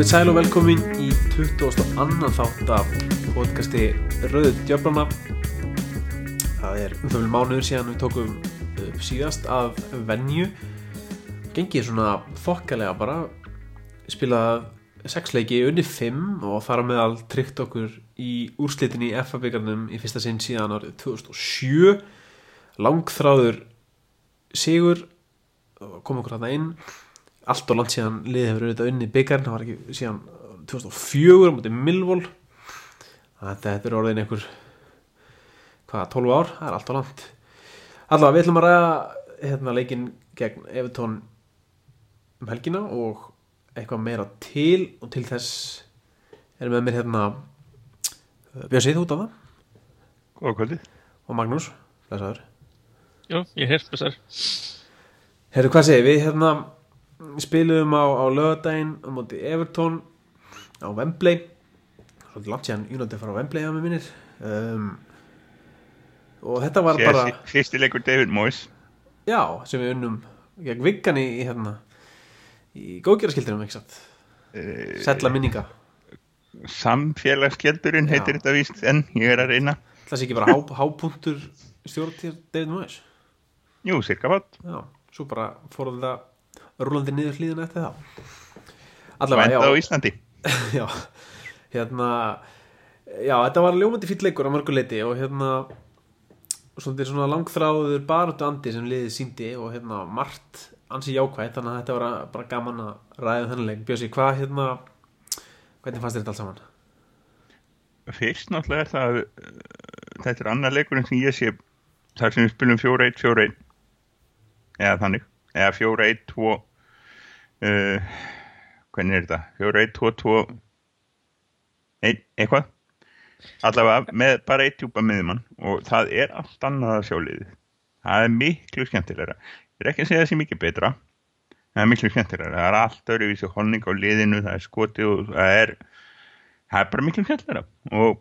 Komið sæl og velkomin í 20. annan þátt af podcasti Rauðu Djöflana. Það er um það vil mánuður síðan við tókum síðast af venju. Gengið svona þokkalega bara. Spilað sex leiki unni 5 og þar á meðal tryggt okkur í úrslitinni í FA-byggarnum í fyrsta sinn síðan árið 2007 Langþráður sigur. Kom okkur þarna inn allt og langt síðan liðið hefur auðvitað unni byggarn, það var ekki síðan 2004 á mútið Milvól þetta er orðin einhver hvað, 12 ár, það er allt og langt. Allavega við ætlum að ræða hérna leikin gegn Evertón um helgina og eitthvað meira til og til þess erum við með mér hérna Björn Sýð út af það. Góða kvöldi. Og Magnús, blessaður. Jú, ég hef þessar Herru, hvað segir við? Hérna spilum á, á lögadaginn á móti Evertón á Wembley. Svolítið langt síðan United fara á Wembley á með minnir um, og þetta var bara Fyrsti leikur David Moyes. Já, sem við unnum gegn Viggan í, í hérna í góðgjörarskildinum, ekki satt? Uh, Sætla minninga. Samfélagskeldurinn heitir þetta víst en ég er að reyna. Það sé ekki bara há, hápunktur stjórntíð David Moyes? Jú, cirka Já, svo bara fór þetta rúlandi niður hlýðina eftir og Allavega, enda á já, Íslandi. Já. Hérna já, þetta var ljómandi fýll leikur á mörguleiti og hérna svolítið svona langþráður baráttu andi sem liðið síndi og hérna margt ansi jákvæð, þannig að þetta var bara gaman að ræða þennan leik. Bjössi, hvað hérna hvernig fannst þetta alls saman? Fyrst náttúrulega er það uh, þetta er annar leikurinn sem ég sé þar sem við spilum 4-1, 4-1 eða þannig. Eða 4-1, 2 uh, hvernig er þetta? 4-1, 2, 2 1, eitthvað? Allavega með bara eitt djúpa miðjumann og það er allt annað að sjáliðið það er miklu skemmtilegra. Ég er ekki að segja sé mikið betra. Það er miklu skemmtilegra, það er allt öruvísi honning á liðinu, það er skoti og það er það er bara miklu skemmtilegra. Og,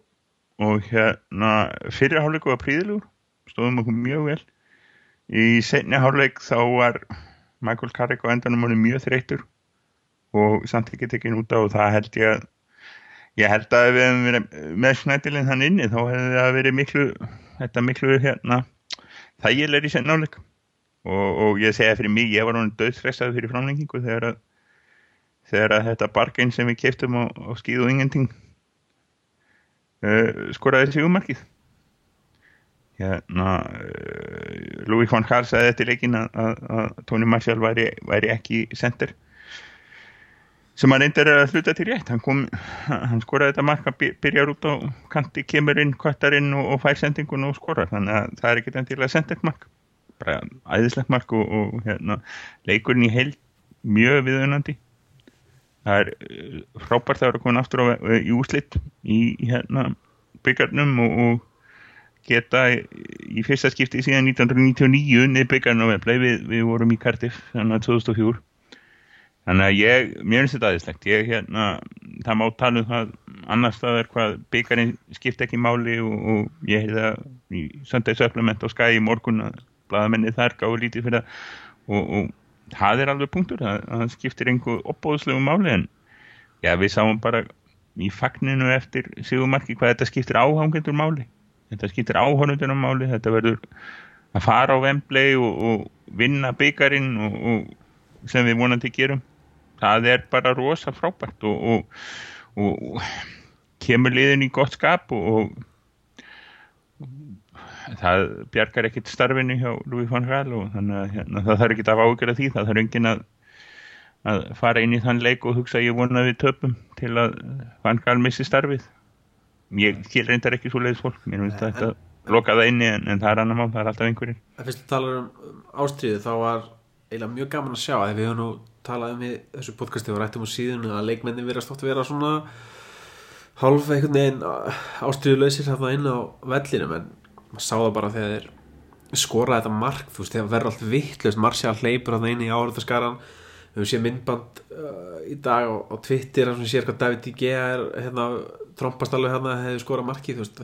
og hérna fyrir hálfleiku var príðilegur stóðum okkur mjög vel. Í setni hálfleik þá var Michael Carrick á endanum var mjög þreytur og samt ekki tekinn út á og það held ég að ég held að ef við hefum verið með snædilinn hann inni þá hefði það verið miklu þetta miklu hérna þægilegri í senn áleik og, og ég segja fyrir mig, ég var hann döðstressað fyrir framlengingu þegar að þegar að þetta bargain sem við keftum á, á skíð og ingenting uh, skoraði sigumarkið hérna uh, Louis van Gaal sagði eftir leikin að, að, að Tony Marshall væri, væri ekki center sem hann reyndar að hluta til rétt. Hann, kom, hann skoraði þetta mark hann byrjar út á kanti, kemur inn, kvartar inn og, og fær sendingun og skorar. Þannig að það er ekki endilega sendert mark bara æðislegt mark og, og hérna, leikurinn í heil mjög viðunandi. Það er uh, frábært að vera komin aftur á, í úslitt í hérna, byggarnum og, og geta í, fyrsta skipti síðan 1999 niður byggarnum á veflei við, við vorum í Cardiff þannig að 2004 Þannig að ég, mér finnst þetta aðeinslegt, ég hérna, það má tala um það annar staðar hvað byggarinn skipta ekki máli og, og ég heyrði það í söndagsöflament á skæði morgun að bladamenni þar gáði lítið fyrir það. Og, og það er alveg punktur, það, það skiptir einhver opbóðslegu máli en já við sáum bara í fagninu eftir sigumarki hvað þetta skiptir áhangendur máli, þetta skiptir áhörnundur máli, þetta verður að fara á Wembley og, og vinna byggarinn og sem við vonandi gerum. Það er bara rosa frábært og, og, og, kemur liðin í gott skap og, það bjargar ekkit starfinu hjá Louis van Gaal og þannig að hérna, það þarf ekki að ágjöra því, það þarf engin að, að fara inn í þann leik og hugsa ég vona við töpum til að van Gaal missi starfið ég skil reyndar ekki svo leiðis fólk mér finnst þetta loka það inni en, en það er annar mál, það er alltaf einhverjir. En fyrst þú talar um ástriðu þá var eiginlega mjög gaman að sjá að við höfum nú talað um í þessu podcasti og rættum á síðun að leikmennin verðast oft að vera svona hálf einhvern veginn ástriðuleysir þarna inn á vellinum en maður sá það bara þegar þeir skoraði þetta mark þú veist þegar verður allt vittlust Marsjál hleypur þarna inn í áhörðaskaran við höfum séð myndband uh, í dag á, á Twitter sem sér hvað David D.G. er hérna, trompast alveg hérna hefur skorað markið þú veist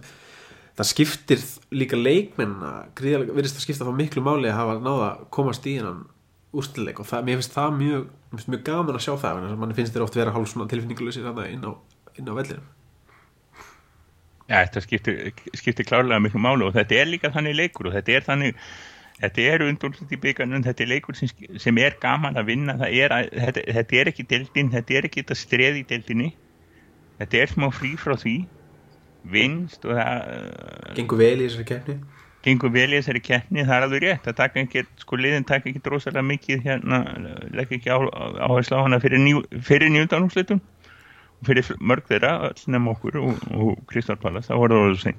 það skiptir líka leikmenn að virðist að skipta þá miklu máli að hafa náða að komast í hennan úrstileik og það, mér finnst það mjög, finnst mjög gaman að sjá það mann finnst þér oft vera hálf svona tilfinninguleysir inn á, á vellinum Já, þetta skiptir, skiptir klárlega miklu málu og þetta er líka þannig leikur og þetta er þannig þetta er undurlut í byggarnum, þetta er leikur sem, sem er gaman að vinna er að, þetta, þetta er ekki deildin, þetta er ekki þetta streð í deildinni. Þetta er smá frí frá því. Vinst og það Gengur vel í þessari keppni? gengur vel í þessari keppni, það er alveg rétt. Það taka ekki, sko liðin taka ekki drosalega mikið hérna, legg ekki áherslu á hana fyrir, njú, fyrir njúndanúslitum og fyrir mörg þeirra öll nefn okkur og, og Kristoffer Pallas það voru það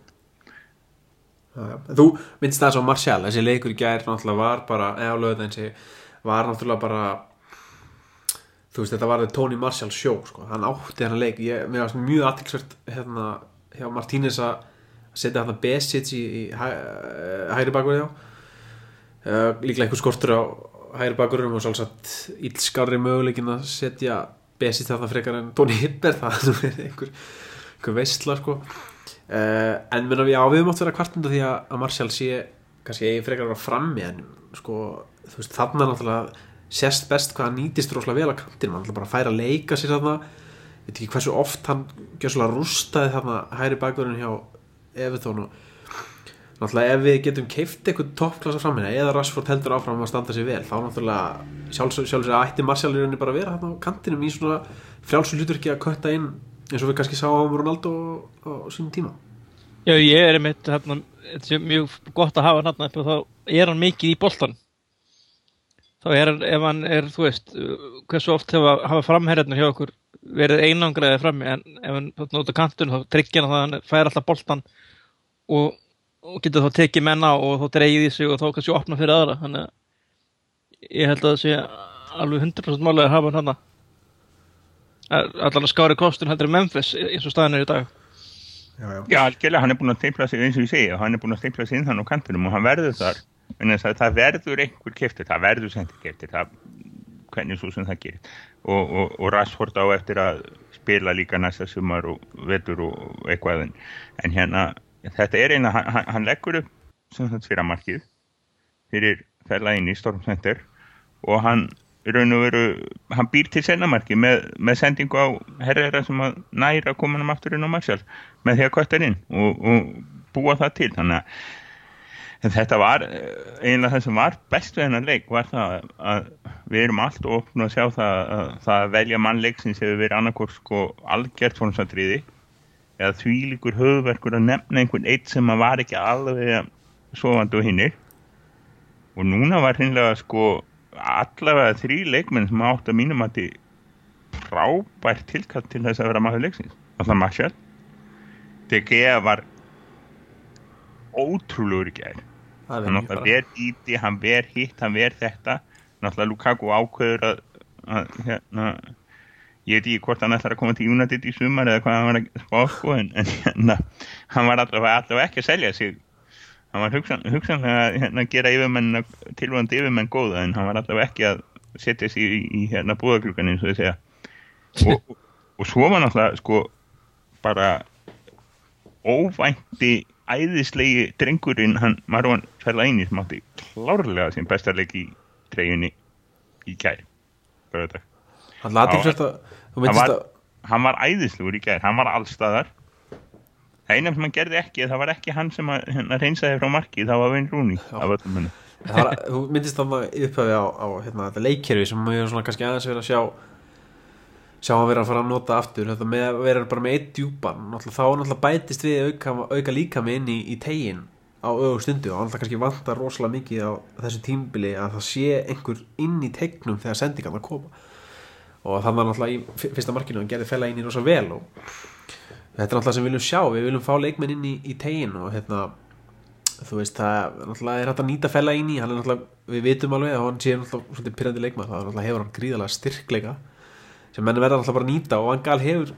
alveg seint Þú minnst það svo Marcial, þessi leikur í gær náttúrulega var bara, eða á lögðan þessi var náttúrulega bara þú veist þetta var þetta Tony Marcial sjó sko. hann átti hann leik, ég, mér var mjög aðtilsvert hérna hjá Martínez að setja hann að Besic í, í hæ, hægri bakur hjá. Uh, líklega einhver skortur á hægri bakurum og svolítið ílskári möguleikin að setja Besic þarna frekar en Tony Hibber það er einhver, einhver veistla sko Uh, en menna, já, við höfum átt að vera kvartunda því að, að Marcial sé kannski eigi frekar að frammi en sko, veist, þarna náttúrulega sérst best hvað hann nýtist rosalega vel á kantin, hann bara fær að leika sér þarna. Veit ekki hversu oft hann rústaði þarna hæri bakverðin hjá Evertón og náttúrulega ef við getum keift eitthvað toppklassa frammeina eða Rashford heldur áfram að standa sér vel þá náttúrulega sjálfsögur að ætti Marcial í rauninni bara að vera þarna á kantinum í svona ekki að kötta inn eins og við kannski sáum Ronaldo á, sínum tíma. Já, ég er einmitt hérna, þetta er mjög gott að hafa hérna þá er hann mikið í boltan þá er hann, ef hann er þú veist, hversu oft hefa, hafa framherjarnir hjá okkur verið einangraðið frammi en ef hann nota kantun þá tryggir hann að hann fær alltaf boltan og, og getur þá tekið menna og þá dreigið í sig og þá kannski opna fyrir aðra. Þannig að ég held að það sé alveg 100% málega að hafa hann hérna allavega skári kostun heldur Memphis eins og staðin er í dag. Já, já. já, algjörlega, hann er búin að steipla sig eins og ég segja, hann er búin að steipla sig inn þann á kantinum og hann verður þar. En þess að það verður einhver keftir, það verður sendir keftir, það hvernig svo sem það gerir. Og, og, og Rashford á eftir að spila líka næsta sumar og vetur og eitthvað en, en hérna, þetta er eina hann, hann leggur upp sem þetta fyrir að markið fyrir fæla inn í Stormcenter og hann raun og veru, hann býr til sennamarki með, með sendingu á herrera sem að næra koma hann aftur inn á Marshall með því að kvötta inn og, og búa það til. Þannig að þetta var eiginlega það sem var best við hennar leik var það að við erum allt ofn að sjá það að, það að velja mannleiksins hefur verið annarkort sko algjört fórnsatriði eða því líkur höfverkur að nefna einhvern eitt sem að var ekki alveg sofandi og hinnir og núna var hinnlega sko allavega þrý leikmenn sem átt að mínum að þið frábært tilkall til þess að vera maður leiksins. Alltaf Marshall DG var ótrúlegur í gæð hann átt að vera íti, hann ver hitt hann ver þetta. Náttúrulega Lukaku ákveður að, að hérna ég veit ekki hvort hann ætlar að koma til United í sumar eða hvað hann var að spá sko en, en hérna, hann var allavega, allavega ekki að selja sig hann var hugsan, hugsanlega að hérna, gera yfirmenn tilvöndi yfirmenn góða en hann var allavega ekki að setja sig í, í hérna búðaklúkan eins og þið segja. Og, og, svo var náttúrulega sko bara óvænti æðislegi drengurinn hann Marwan Fellaini sem átti klárlega sem bestarleik í treyjunni í kær hann að hann var, hann var æðislegur í kær hann var allstaðar það eina sem hann gerði ekki það var ekki hann sem að hérna, reynsaði frá marki það var Vein Rúni þú myndist þannig upphæfi á, á hérna, þetta leikkerfi sem við erum kannski aðeins verið að sjá sjá að vera að fara að nota aftur þetta með að vera bara með eitt djúpan þá náttúrulega bætist við auka, auka líka með inn í, í tegin á auðvitað stundu og náttúrulega kannski vantar rosalega mikið á þessu tímbili að það sé einhver inn í tegnum þegar sendingarna koma. Og það var náttúrulega í fyrsta markinu hann gerði fella inn í rosa vel og þetta er náttúrulega sem við viljum sjá. Við viljum fá leikmenn inn í, í tegin og hérna þú veist það náttúrulega er hægt að nýta fella inn í hann er náttúrulega við vitum alveg að hann sé náttúrulega svolítið pyrrandi leikmann það náttúrulega hefur hann gríðalega styrkleika sem menn verða alltaf bara að nýta og Angal hefur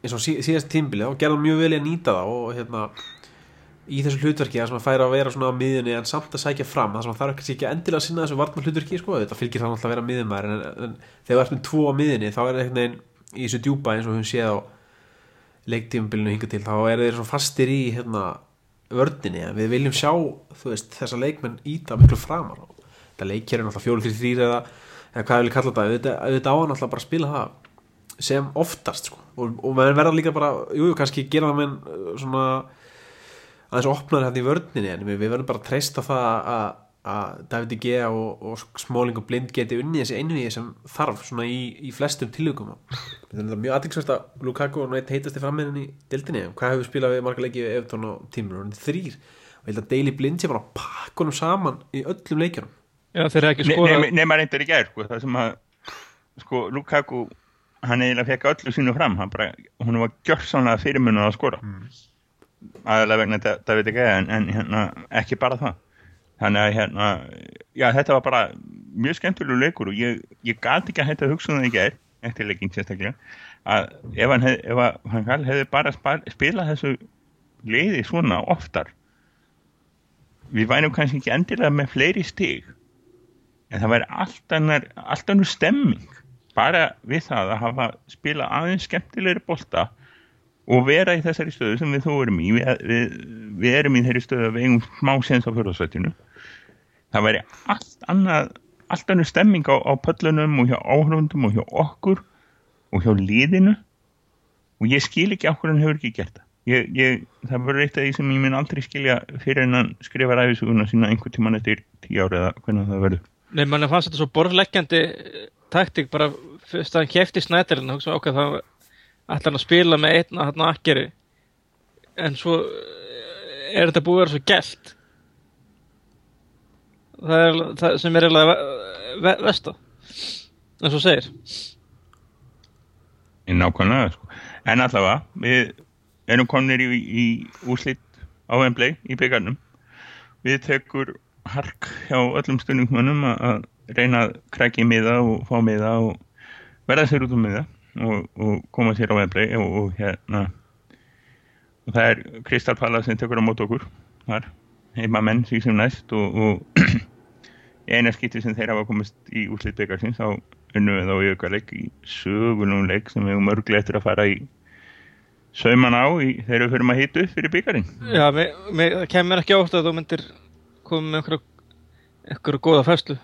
eins og síðast tímbili og gerða mjög vel í að nýta það og hérna í þessu hlutverki að sem að færa að vera svona á miðjunni en samt að sækja fram það sem að það er ekki endilega að sinna þessu vartmann hlutverki sko, þetta fylgir það alltaf að vera miðjumæður en, en þegar við erum tvo á miðjunni þá er það einhvern veginn í þessu djúpa eins og við séð á leiktímbilinu hinga til þá er þeir svona fastir í hérna, vördinni við viljum sjá veist, þessa leikmenn íta miklu framar þetta leikir er náttúrulega fjólu fyrir þrýr eða, eða hvað ég vil kalla þetta auðvitað, á hann náttúrulega bara að spila það sem oftast sko. og, og maður verða líka bara, jú, jú, kannski gera það með uh, svona aðeins opnaður hérna í vörninni en við verðum bara að treysta það að að David G. og, og Smáling og Blind geti unnið þessi einvið sem þarf svona í, í flestum tilugum þetta er mjög aðeinsvært að Lukaku og nátt heitast í frammeðin í dildinni hvað hefur spilað við marga leikið Evertón og tímur og þrýr og ég held að Daily Blind sé bara að pakka honum saman í öllum Nei, nema reyndar í gerð, sko, það sem að sko, Lukaku hann eiginlega fekk öllu sínu fram, hann bara hún var gjörsanlega fyrirmunna að skora. Mm. aðalega vegna David G. en, en hérna, ekki bara það þannig að hérna, já þetta var bara mjög skemmtilegu leikur og ég, ég gati ekki að hætta að hugsa um það í gerð eftir leikin sérstaklega að ef hann, hef, ef hann hefði bara spilað þessu leiði svona oftar við vænum kannski ekki endilega með fleiri stig en það væri allt annar allt annar stemming bara við það að hafa spilað aðeins skemmtilegri bolta og vera í þessari stöðu sem við þó erum í. Við, við, við erum í þeirri stöðu að við eigum smá séns á fjörðarsvættinu það væri allt annað allt annað stemming á, á pöllunum og hjá áhrifundum og hjá okkur og hjá líðinu og ég skil ekki okkur hann hefur ekki gert það. Ég, ég, það verður eitt af því sem ég minn aldrei skilja fyrir en hann skrifa ræðisuguna sína einhvern tíman eftir tíu ári eða hvernig það verður. Nei, mann fannst þetta svo borðleggjandi taktik bara fyrst að hann kefti snættirinn og okkur það ætla hann að spila með einna hann akkeri. En svo er þetta búið að vera svo gælt það er það sem er eiginlega vesta eins og segir. Í nákvæmlega sko. en allavega við erum kominir í, í úslitt á Wembley í byggarnum við tekur hark hjá öllum stundingmönnum að reyna að krækja í miða og fá miða og verða sér út um miða og, og koma sér á Wembley og, og hérna og það er Kristal Palla sem tekur á mót okkur. Þar heima menn því sem næst og, og eina skipti sem þeir hafa komist í úslit byggarsins þá unnum við þá í aukarleik í sögunum leik sem við erum örglega eftir að fara í sauman á í, þegar við förum að hita upp fyrir byggarinn Já, það kemur ekki átt að þú myndir koma með einhverju einhverju góða fæslu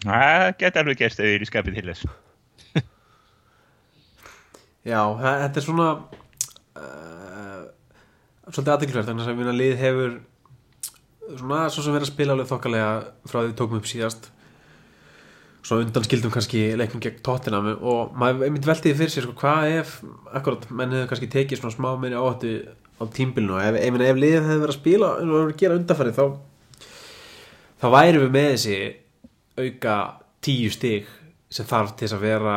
Það getur alveg gæst að við erum í skapið til þess. Já, þetta er svona uh, svolítið aðeinsverð þannig að við lið hefur svona svo sem verið að spila alveg þokkalega frá því tókum upp síðast. Svona undan skildum kannski leiknum gegn tóttina og maður einmitt veltiði fyrir sér sko, hvað ef, akkurat, menn hefur kannski tekið svona smá minni áhættu á tímbilinu og ef, ef, ef liðið hefur verið að spila og gera undanfæri þá þá væri við með þessi auka tíu stig sem þarf til að vera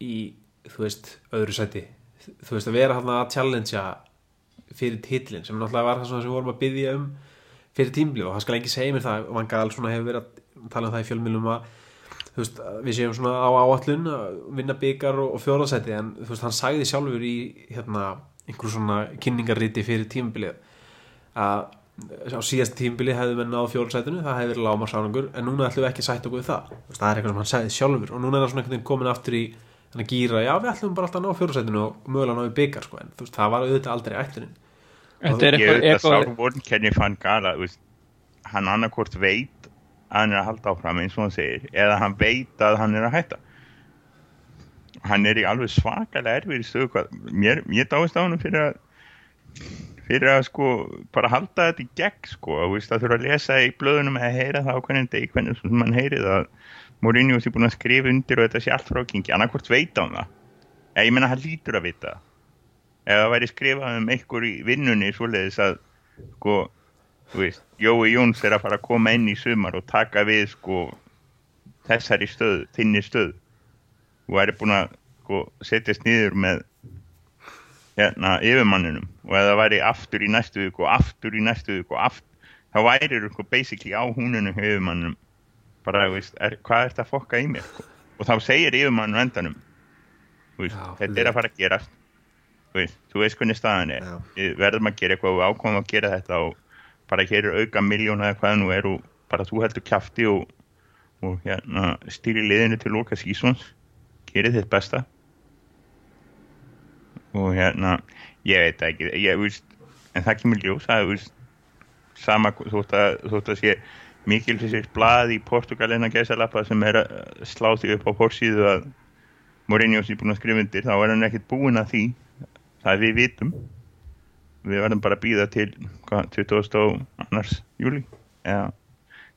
í, þú veist, öðru seti þú veist, að vera hann að challengea fyrir titlin sem náttúrulega var það sem við vorum að byggja um fyrir tímli og það skal ekki segja mér það Van Gaal hefur verið að tala um það í fjölmjölum að veist, við séum svona á áallun að vinna byggar og, og fjóðarsæti en veist hann sagði sjálfur í hérna, einhverjum svona kynningarriti fyrir tímbilið að á síðast tímbili hefðu við náðu fjóðarsætinu það hefði verið láma sánangur en núna ætlum við ekki að sæta okkur það. Veist, það er eitthvað sem hann sagði sjálfur og núna er það svona komin aftur í gýra já við ætlum bara alltaf að ná fjóðarsætinu og mögulega ná við byggar sko en það var auðvitað aldrei ætlunin Þetta er eitthvað... Ég veit að Sárvórn kennir fann gala, hann annarkort veit að hann er að halda áfram eins og hann segir, eða hann veit að hann er að hætta. Hann er í alveg svakalega erfið í stöðu hvað, mér, mér dáist á hann fyrir að, fyrir að sko, bara halda þetta í gegn sko, að þú þurfa að lesa í blöðunum eða heyra það á hvernig deg, hvernig sem mann heyrið að Morinni var sér búin að skrifa undir og þetta sé allt frá gengi, annarkort veit á hann það. Ég menna hann lítur að vita það ef það væri skrifað um einhver í vinnunni svoleiðis að sko, veist, Jói Jóns er að fara að koma inn í sumar og taka við sko þessari stöð, þinni stöð. Og væri búin að sko setjast niður með hérna yfirmanninum. Og ef það væri aftur í næstu viku og aftur í næstu viku og aftur, þá væri það sko basically á húnunum yfirmanninum. Bara, veist, er, hvað er þetta að fokka í mér sko? og þá segir yfirmannum endanum veist, þetta er að fara að gerast veist, þú veist hvernig staðan er. Við verðum að gera eitthvað og ákvæmum að gera þetta og bara hér er auka miljónu eða hvað nú er og bara þú heldur kæfti og, og hérna, stýri liðinu til Loka Sísons gerir þitt besta. Og hérna ég veit ekki ég, veist, en það kemur ljós það er sama að, þótt að sé mikil fyrir blað í Portugalina gæsalappa sem er að slá því upp á pórsíðu að Mourinho sé búin að skrifa undir þá er hann ekkert búin að því það við vitum við verðum bara að býða til hvað, 22. júli eða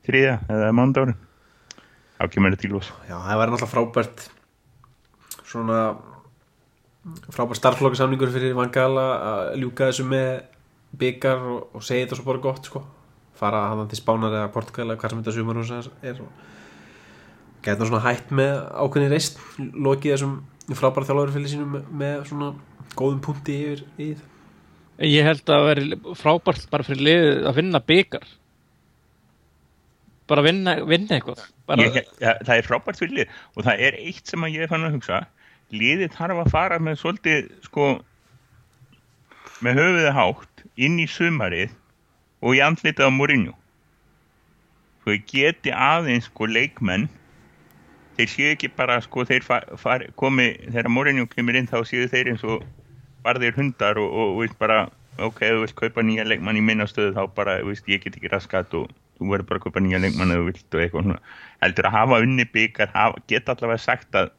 þriða eða mándárin þá kemur þetta til ós Já, það væri náttúrulega frábært svona frábært starflokkasamningur fyrir Vangala að ljúka þessu með byggar og, og segja þetta svo bara gott sko. fara hann til Spánar eða Portugal eða hvað sem þetta sumarhús er og geta svona hætt með ákveðni reist lokið þessum frábæra þjálfarfélag sínum með, með svona góðum punkti yfir í það Ég held að veri frábært bara fyrir liðið að vinna byggar bara vinna, vinna eitthvað. Bara, ég, ja, það er frábært fyrir lið og það er eitt sem að ég er fann að hugsa. Liðið þarf að fara með svolítið sko með höfuðið hátt inn í sumarið og í andlitað á Mourinho. Svo ég geti aðeins sko leikmenn þeir séu ekki bara sko þeir far, komi þegar Mourinho kemur inn þá séu þeir eins og barðir hundar og, og, veist bara ok, þú vilt kaupa nýja leikmann í minnastöðu þá bara, veist, ég get ekki raskat og þú verður bara að kaupa nýja leikmann eða vilt og eitthvað svona heldur að hafa unni byggar geta allavega sagt að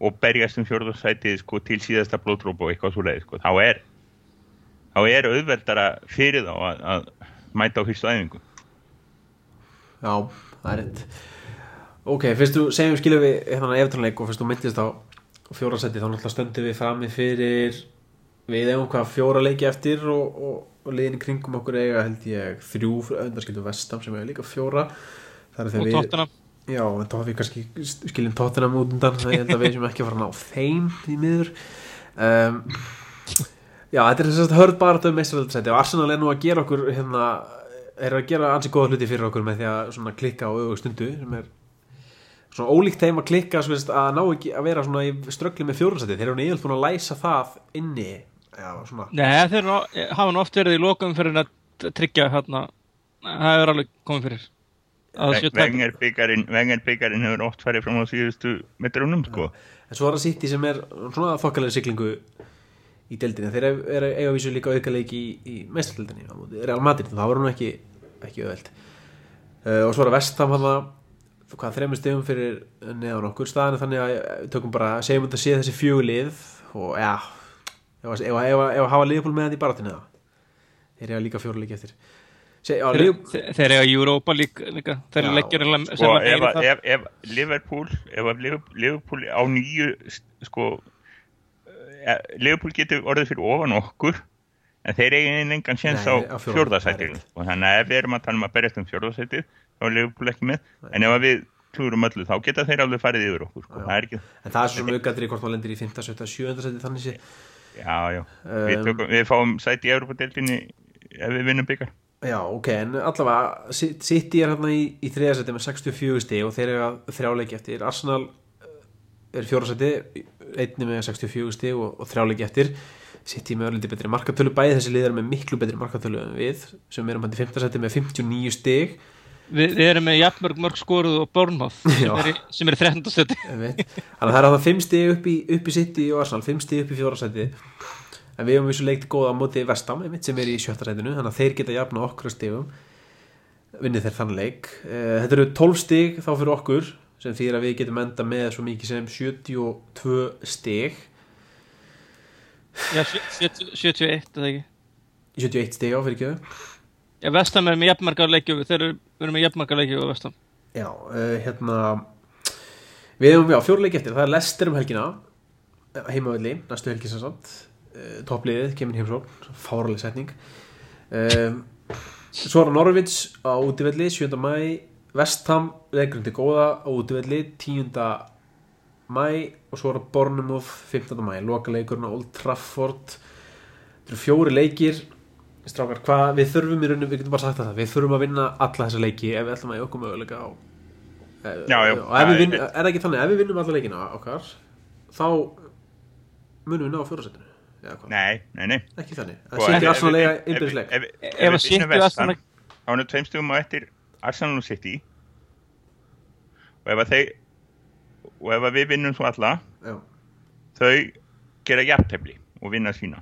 og berjast um fjörðarsætið sko, til síðasta blóðtróp og eitthvað svo leið sko. þá er þá er auðveldara fyrir þá að, að mæta á fyrstu æfingu Já, það er rétt Ok, fyrst þú segjum skilum við hérna eftirleik og fyrst þú myndist á fjórasæti þá náttúrulega stöndum við frammi fyrir við eigum hvað fjóra leiki eftir og, og, og liðin kringum okkur eiga held ég þrjú öndarskildu vestam sem eiga líka fjóra. Og tóttuna Já, en þá við kannski skiljum tóttunum út undan það ég held að við sem ekki fara að ná þeim í miður. Um, Já, þetta er þess að hörð bara þetta um meistaröldsæti og Arsenal er nú að gera okkur hérna, er að gera ansi góða hluti fyrir okkur með því að klikka á auðvögu stundu sem er svona ólíkt þeim að klikka veist, að ná ekki að vera svona í ströggli með fjórumsæti þeir eru nýjöld búin að læsa það inni Já, svona. Nei, þeir hafa nú oft verið í lokum fyrir að tryggja hérna það er alveg komið fyrir. Vengar byggarinn hefur oft farið fram á síðustu metrunum sko. en svo er það City sem er svona þokkalega syklingu í deildinu þeir eru eiga vísu líka auðgarleiki í, í mestraldinni Real Madrid, það voru nú ekki ekki auðveld uh, og svo er það Vestham hann að hvað þrejum stegum fyrir neðan okkur. Staðinu þannig að við tökum bara segjum þetta sé þessi fjögulið og ja ef að hafa liðból með þetta í baratinu þeir eru líka fjóruleiki eftir. Se, já, þeir, þeir, eru á Europa líka, líka. þeir eru leggjur sko, ef, ef, ef Liverpool ef Liverpool á nýju sko e, Liverpool getur orðið fyrir ofan okkur en þeir eigin engan séns á, á fjórðarsætið og þannig að ef við erum að tala um að berjast um fjórðarsætið þá er Liverpool ekki með Nei. en ef við klúrum öllu þá geta þeir alveg farið yfir okkur sko. það ekki, en það er svo mjög í hvort maður lendir í 5. 7. 7. sætið þannig sé já já, um, við, tökum, við fáum sæti í Európa-deltinni ef við vinnum byggar Já, ok, en allavega City er hérna í, í þriðarsæti með 64 stíg og þeir eru þrjáleiki eftir Arsenal er fjórasæti einni með 64 stíg og, og þrjáleiki eftir City með ölliti betri markatölu bæði þessi liðar með miklu betri markatölu en við sem erum hann í 5. sæti með 59 stíg Vi, Við erum með jafnmörg mörg skoruð og Bornhoff sem er í 13. sæti. Þannig að það er að það 5 stíg upp í, í City og Arsenal 5 stíg upp í fjórasæti en við hefum vissu leikt góða á móti vestam sem er í sjötta ræðinu, þannig að þeir geta jafna okkur stígum vinnið þeir þann leik. Eh, þetta eru 12 stíg þá fyrir okkur sem þýr að við getum enda með svo mikið sem 72 stíg Já, 71 eða ekki? 71 stíg á fyrir ekki Já, vestam er með jafnmargar leikju þeir eru með jafnmargar leikju á vestam Já, uh, hérna við hefum, já, fjórleik eftir, það er Lester um helgina heimavalli, næstu helgi sem sagt uh, toppliðið, kemur heimsókn fáraleg setning um, svo er það Norvids á útífelli 7. mæ Vestham, leikrundi góða á útífelli 10. mæ og svo er það Bornemouth 15. mæ, loka leikurinn á Old Trafford þetta eru fjóri leikir strákar, hvað við þurfum í rauninu, við getum bara sagt það við þurfum að vinna alla þessa leiki ef við ætlum að okkur möguleika á já, já, og ef við vinnum, er það ekki þannig ef við vinnum alla leikina okkar þá munum við ná fjórasettinu Nei, nei, nei. Ekki þannig, það sýtti Arsenal eiga innbyrðisleik Ef það sýtti Arsenal Þá er það tveimstugum á eftir Arsenal og City. Og ef að þeir og ef að við vinnum svo alla Já. þau gera hjartefli og vinna sína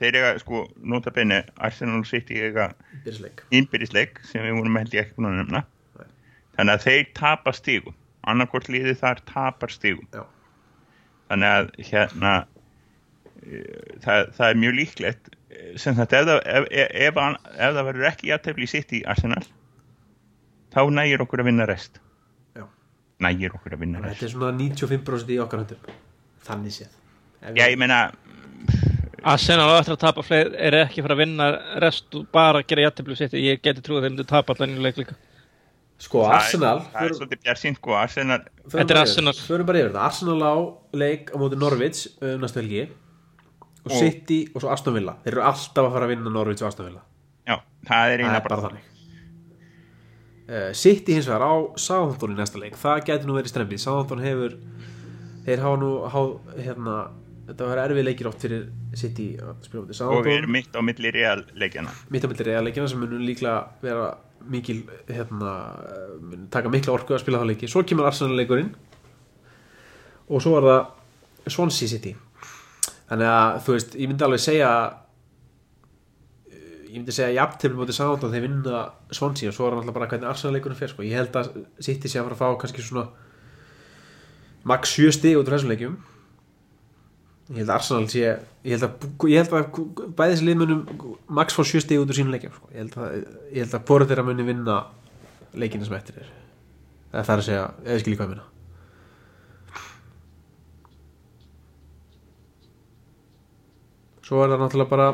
þeir eiga sko nota benni Arsenal City eiga byrjusleik innbyrðisleik sem við vorum held ég ekki búin að nefna. Nei. þannig að þeir tapa stígum annarkvort liðið þar tapar stígum Já. þannig að hérna e, það, það er mjög líklegt. E, sem þetta ef, ef, ef, ef, ef það verður ekki sitt í Arsenal þá nægir okkur að vinna rest. Já. nægir okkur að vinna að rest. þetta er svona 95% í okkar höndum. Þannig séð. Já ég meina Arsenal á eftir að tapa fleiri er ekki fyrir að vinna rest og bara gera jættiblu sitt ég geti trúið að þeir myndu tapa allan í leik líka. Sko það er- Arsenal það er förum- svolítið bjart sko. Arsenal Þetta er Arsenal. förum bara yfir þetta. Arsenal á leik á móti Norvits um næstu helgi. Og Og- City og svo Aston Villa. Þeir eru alltaf að fara að vinna Norvits og Aston Villa. Já, það er það eina er bara þannig. uh, City hins vegar á Southampton í næsta leik. Það gæti nú verið strempið Southampton hefur þeir hafa nú há, hérna, þetta var erfið leikir oft fyrir City að spila og erum mitt á milli real leikjana mitt á milli reyðarleikina sem munum líklega vera mikil hérna, taka mikla orku að spila það leiki. Svo kemur Arsenal leikurinn og svo er það Swansea City. Þannig að þú veist, ég myndi alveg segja ég myndi segja jafntefni mútið Southampton þeir vinna Swansea og svo er það náttúrulega bara hvernig Arsenal leikurinn fer sko. ég held að City sé að fara að fá kannski svona max 7 stig út úr þessum leikjum ég held að Arsenal sé ég held að, ég held að bæði þessi liðmunum max fá 7 stig út úr sínum leikjum sko. ég held að, að bóra þeirra muni vinna leikina sem eftir er. Það er að segja, eða hvað ég minna svo er það náttúrulega bara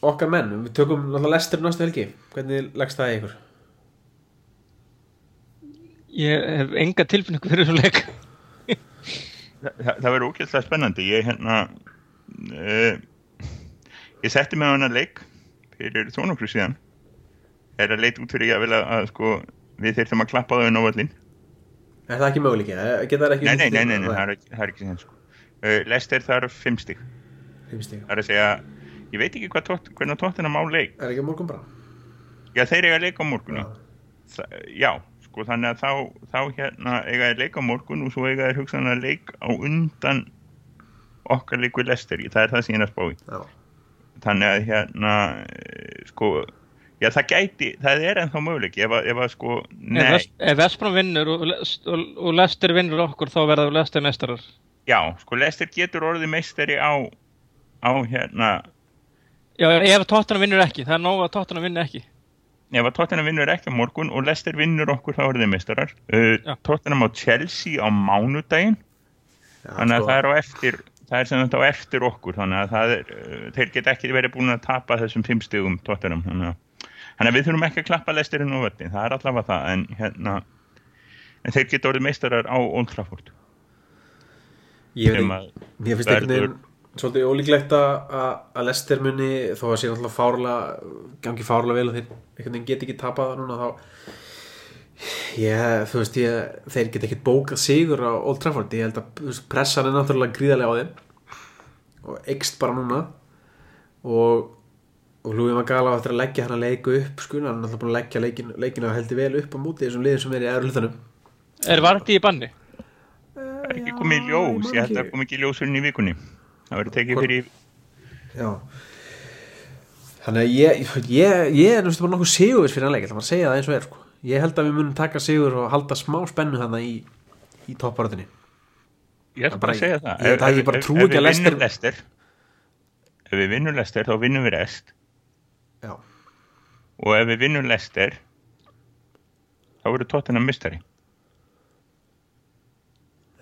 okkar menn, við tökum náttúrulega lestur næstu helgi, hvernig leggst það í ykkur? ég hef enga tilfinningu fyrir þessu leik Þa, það, verður ókjöldslega spennandi. Ég hérna uh, ég setti mig á hana leik fyrir þónokru síðan. Er að leita út fyrir ég að vilja að sko við þyrftum að klappa á völlin Er það ekki ekki nei, nei, nei, nei, það er, ekki- það er ekki sem sko. Uh, Lester þarf fimm stig. Fimm stig. það er að segja, ég veit ekki hvað tótt, hvernig tóttina má leik. Er ekki morgun bara? já, þeir eiga að leika á morgun Já. Já, sko, þannig að þá, þá hérna eiga þeir leik á morgun og svo eiga þeir hugsanlega leik á undan okkar leiku Lester, það er það sem ég er að spá í. Já. þannig að hérna eh, sko já það gæti, það er ennþá möguleiki. Ef að, ef að sko, ef, nei. West- ef Vestbrom vinnur og, og, og Lester vinnur okkur þá verða Lester mestarar já, sko Lester getur orðið meistari á á hérna já, ef Tottenham vinnur ekki, það er nóg að Tottenham vinnur ekki ef að Tottenham vinnur ekki á morgun og Lester vinnur okkur þá orðið meistarar. Uh. Tottenham á Chelsea á mánudaginn. Já, þannig að sko, það er á eftir það er sem þetta á eftir okkur. Þannig að það er, uh, þeir get ekki verið búin að tapa þessum fimm stigum Tottenham. Þannig að, þannig að við þurfum ekki að klappa lestirinn á völdin, það er allavega það en hérna en þeir geta orðið meistarar á Old Trafford. Ég ekki, að mér finnst verður- veginn svolítið ólíklegt að að Lester muni þó að sé náttúrulega fárlega gangi fárlega vel og þeir einhvern veginn get ekki tapað núna þá ég, þú veist, ég, þeir get ekki bókað sigur á Old Trafford. Ég held að veist, pressan er náttúrulega gríðarlega á þeim og eikst bara núna. Og og Lúi Magala á eftir að leggja hann að leiku upp sko, hann er náttúrulega búin að leggja leikin, leikina heldur vel upp á múti þessum liðin sem er í eðru hlutanum. Er Vardí í banni? það er ekki komið í ljós, ég held að það komið ekki í ljós fyrir í vikunni það verður tekið fyrir Já. Þannig að ég, ég, ég er náttúrulega bara nokkuð sigurvis fyrir hann leik, ætla bara að segja það eins og er sko. Ég held að við munum taka sigur og halda smá spennu þannig í, í topparöðinni ég ætla bara að segja það. Ég- það- ég bara trúi ekki að ef vinnum Lester ef við vinnum Lester þá vinnum við rest. Já, og ef við vinnum Lester þá verður Tottenham mistari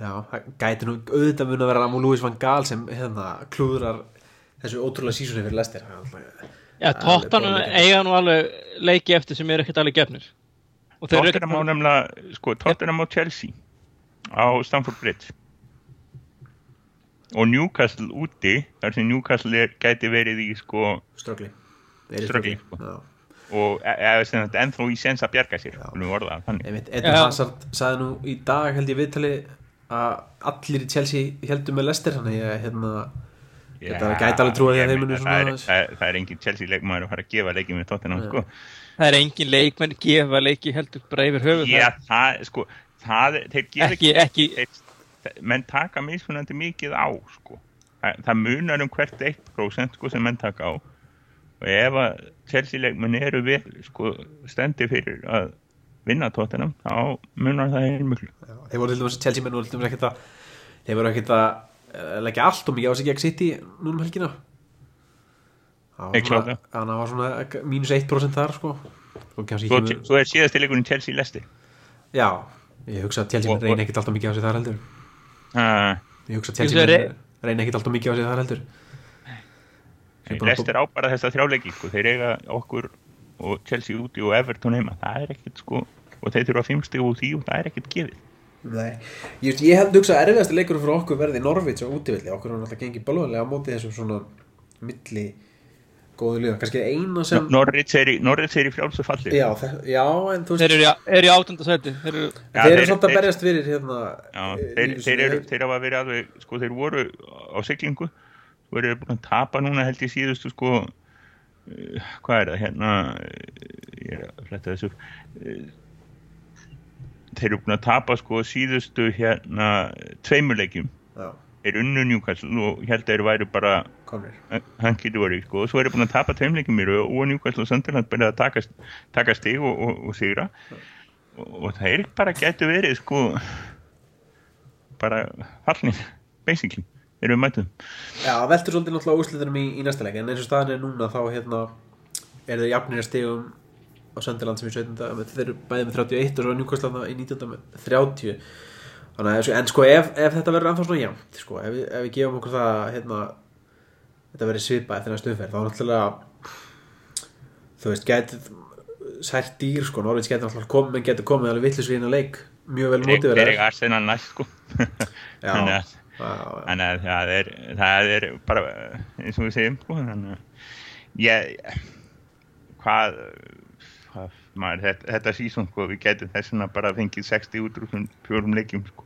já, það gæti nú auðvitað mun að vera Ramón Lúis van Gaal sem hérna klúðrar þessu ótrúlega sísunni fyrir Lester Já, leikandi. eiga nú alveg leiki eftir sem eru ekkert alveg gefnir. Og þeir eru Tottenham á ekkert nefnilega sko, Tottenham á Chelsea á Stamford Bridge. Og Newcastle úti þar sem Newcastle er, gæti verið í sko Ströggli sko. Já, og e- eða sem þetta ennþá í sens að bjarga sér Já. Hazard sagði nú í dag held ég viðtali að allir í Chelsea heldur með Lester þannig að hérna Þetta gæti alveg trúið að þeir munu það svona það, er, það er engin Chelsea leikmaður að fara að gefa leikið með Tottenham sko. það er engin leikmenn gefa leiki heldur bara yfir höfuð Já, það, sko, það, þeir gefa ekki, ekki, þeir, menn taka mismunandi mikið á sko. það, það munar um hvert 1% sko sem menn taka á og ef að Chelsea leikmenn eru vel sko stendi fyrir að vinna tóttunum þá munar það heilmiklu Já, þeir voru til dæmis Chelsea menn voru til dæmis ekkert að þeir voru ekkert að eh, leggja allt og mikið á sig gegn City núna um helgina. Það Nei, var svona, klárlega. þannig að það var svona mínus 1% þar sko. Svo, er síðasti leikurinn Chelsea lesti já, ég hugsa að Chelsea menn reyna ekkert alltaf mikið á sig þar heldur. Uh, ég hugsa að Chelsea menn reyna ekkert alltaf mikið á sig þar heldur. Lesti er á bara þessa þrjáleiki sko. þeir eiga okkur og Chelsea úti og Everton heima. Það er ekkert sko og þeir þurfa fimmstig úr því og það er ekkert gefið. Nei, ég, ég held hugsa að erfiðasti leikur fyrir okkur verði Norvits og útivilli okkur er náttúrulega gengið balvaðlega á móti þessum svona milli góðu liða, kannski eina sem Norrits er í, er frjálsu falli. Já, já, en þú veist Þeir eru í, er í átunda sæti. Þeir eru Já, þeir eru svolítið að berjast fyrir hérna Já, eh, þeir, þeir, eru, þeir hafa verið alveg, sko, þeir voru á siglingu, svo eru þeir búin að tapa núna held ég síðustu, sko, uh, hvað er það, hérna, ég er að fletta þessu, þeir eru búin að tapa, sko, síðustu, hérna, tveimurleikjum, já, þeir unnu Newcastle og held að þeir væru bara komnir. Hankið voru, sko, og svo eru búin að tapa tveimleikum mér og Newcastle og Sunderland byrjaði að taka, taka stig og, og, og sigra. Og, og þeir bara gætu verið, sko, bara fallnir, basically, erum við mætum. já, veltur svolítið náttúrulega úrslitunum í, í næsta leik en eins og staðan er núna þá hérna er þeir jafnir að stegum á Sönderland sem í 17. með- þeir eru bæði með 31 og svo Newcastle í 19. með 30 þannig að en sko ef, ef þetta verður ennþá svona jafnt sko, ef, ef við gefum okkur það að hérna, þetta verður svipað eftir næstu umferð þá náttúrulega þú veist, getið sært dýr sko, Norvins getur náttúrulega komið en getur komið alveg vitlis við hérna leik mjög vel mótið næst, sko. Já. Þannig að, Já, já. þannig að það er, það er bara, eins og við segjum, sko, þannig að hvað, hvað maður, þetta, þetta sísón, sko, við getum þess vegna bara fengið 60 út úr þessum fjórum leikjum, sko.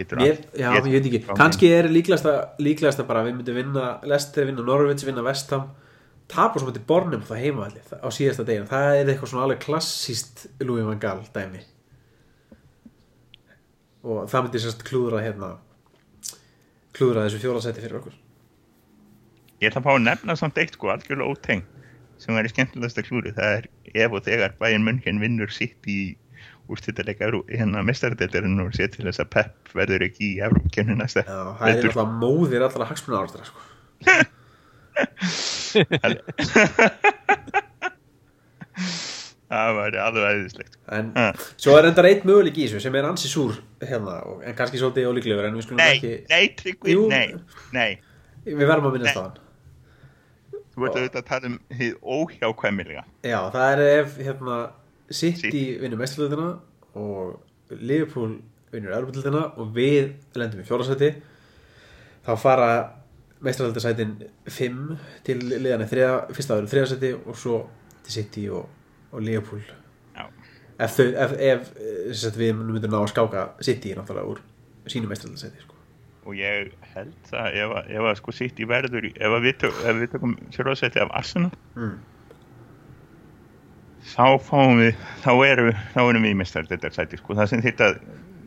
Allt- já, ég veit ekki, kannski er líklegasta, líklegasta bara að við myndum vinna Lester, vinna Norvins, vinna Vestham tapa svo myndi Bornum það heimavalli á síðasta deginu, það er eitthvað svona alveg klassíst Louis van Gaal dæmi. Og það myndi sérst klúðra hérna klúðra þessu fjólasæti fyrir okkur. Ég ætla að fá að nefna samt eitt sko, algjörlega óteng sem er í skemmtilegasta klúri, það er ef og þegar bæinn munnkinn vinnur sitt í úrstættileika hérna mestaradeitarinn og sé til þess að Pep verður ekki í Evrópkennu næsta Já, það er alltaf móðir allra hagsmuna ára sko. það var alveg aðeinslegt en Ha. svo er endar eitt möguleik í þessu sem er ansi súr hérna, og- en kannski svolítið ólíklegur en við skulum Nei, ekki nei, Tryggvi, Jú. nei, nei við verðum að minnast á hann Þú ert auðvitað að tala um hið óhjákvæmilega. Já, það er ef hérna, City vinnur mestarlutina og Liverpool vinnur Európa-lutina og við lendum í fjórasæti þá fara mestarlutasætin 5 til liðan þriða, fyrsta aður þriðasæti og svo til City og, og Liverpool. Já, ef, þau, ef, ef við myndum ná að skáka City náttúrulega úr sínum mestarlutasæti sko. Og ég held að ef, að- ef að sko sitt í verður ef að við, tök, ef við tökum sérfæðsætti af Arsenal mm. þá fáum við þá erum við, þá erum við í mestar þetta sæti sko, það sem þetta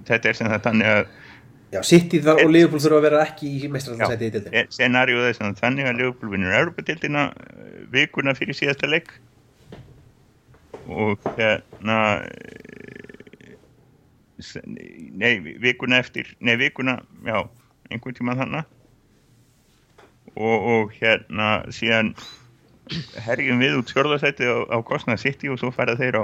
þetta er sem það þannig að Já, þar og Liverpool þurfa að vera ekki í mestarlutasæti í dildin scenarióð er sem þannig að Liverpool vinnur Europatildina eh, vikuna fyrir síðasta leik. Og hérna eh, nei, vikuna eftir nei, vikuna, já, einhvern tíma þannig og, og hérna síðan herjum við út skjörðarsæti á, á kostnað City og svo fara þeir á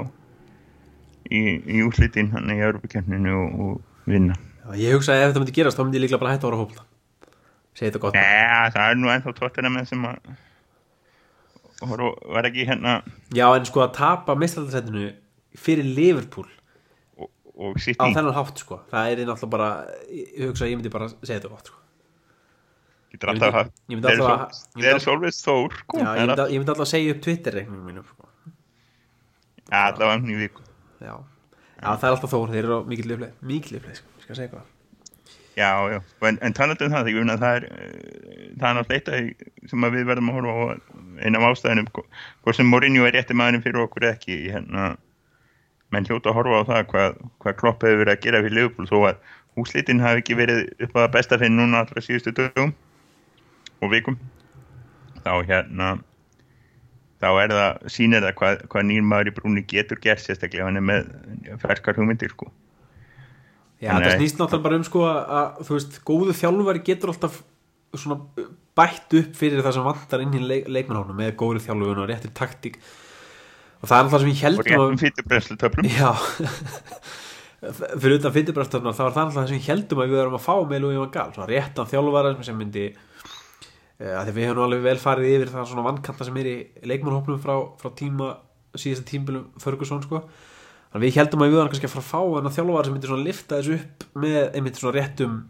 í, í úrslitin hann í Europakerninu og, og vinna. Já, ég hugsa að ef þetta myndi gerast þá myndi ég líklega bara hætta að ára hópla Segði þetta gott. Nei, það er nú ennþá tóttina með sem að var ekki hérna Já, en sko að tapa mestarlutasætinu fyrir Liverpool og, og á City þennan hátt sko. Það er náttúrulega bara ég hugsa að ég myndi bara segja þetta gott sko. getur alltaf alltaf að- alltaf- svolvist þór sko, Já, ég myndi, alltaf að segja upp Twitter-reikningum mínum sko. að- allavega hann í viku. Já. það er alltaf þór, þeir eru á mikill lifleið mikill lifleið, sko, skal segja hvað já, já, en, en talandi um það ég finna að það er eh, það er náttúrulega eitt sem að við verðum að horfa á einn af ástæðinum hvort sem Mourinho er rétti maðurinn fyrir okkur ekki hérna, menn hljóta að horfa á það hvað, hvað Klopp hefur verið að gera fyrir Liverpool þó að húslitin hafi ekki verið upp að besta fyrir núna allra síðustu dögum og vikum þá hérna þá er það, sýnir það hvað, hvað nýrmaður í brúni getur gert sérstaklega hann er með ferskar hugmyndir sko. Já, það snýst náttúrulega bara um sko að, að þú veist, góðu þjálfari getur alltaf svona bætt upp fyrir það sem vantar inn í leik, leikmannhónum með góðu þjálfun og réttir taktík og það er alltaf sem ég og heldum réttum fytubrenslutöflum Já. Fyrir utan fyrirbrastöfnar þá er það alltaf sem ég heldum að við erum að fá með Lúi Van Gaal, svona réttan þjálfara sem myndi uh, að því við hefum alveg vel farið yfir það svona vannkanta sem er í leikmannhópnum frá, frá tíma síðasta tímbilum Ferguson sko. Þannig við heldum að við erum kannski að fara að fá en að þjálfara sem myndi svona lifta þessu upp með einmitt svona réttum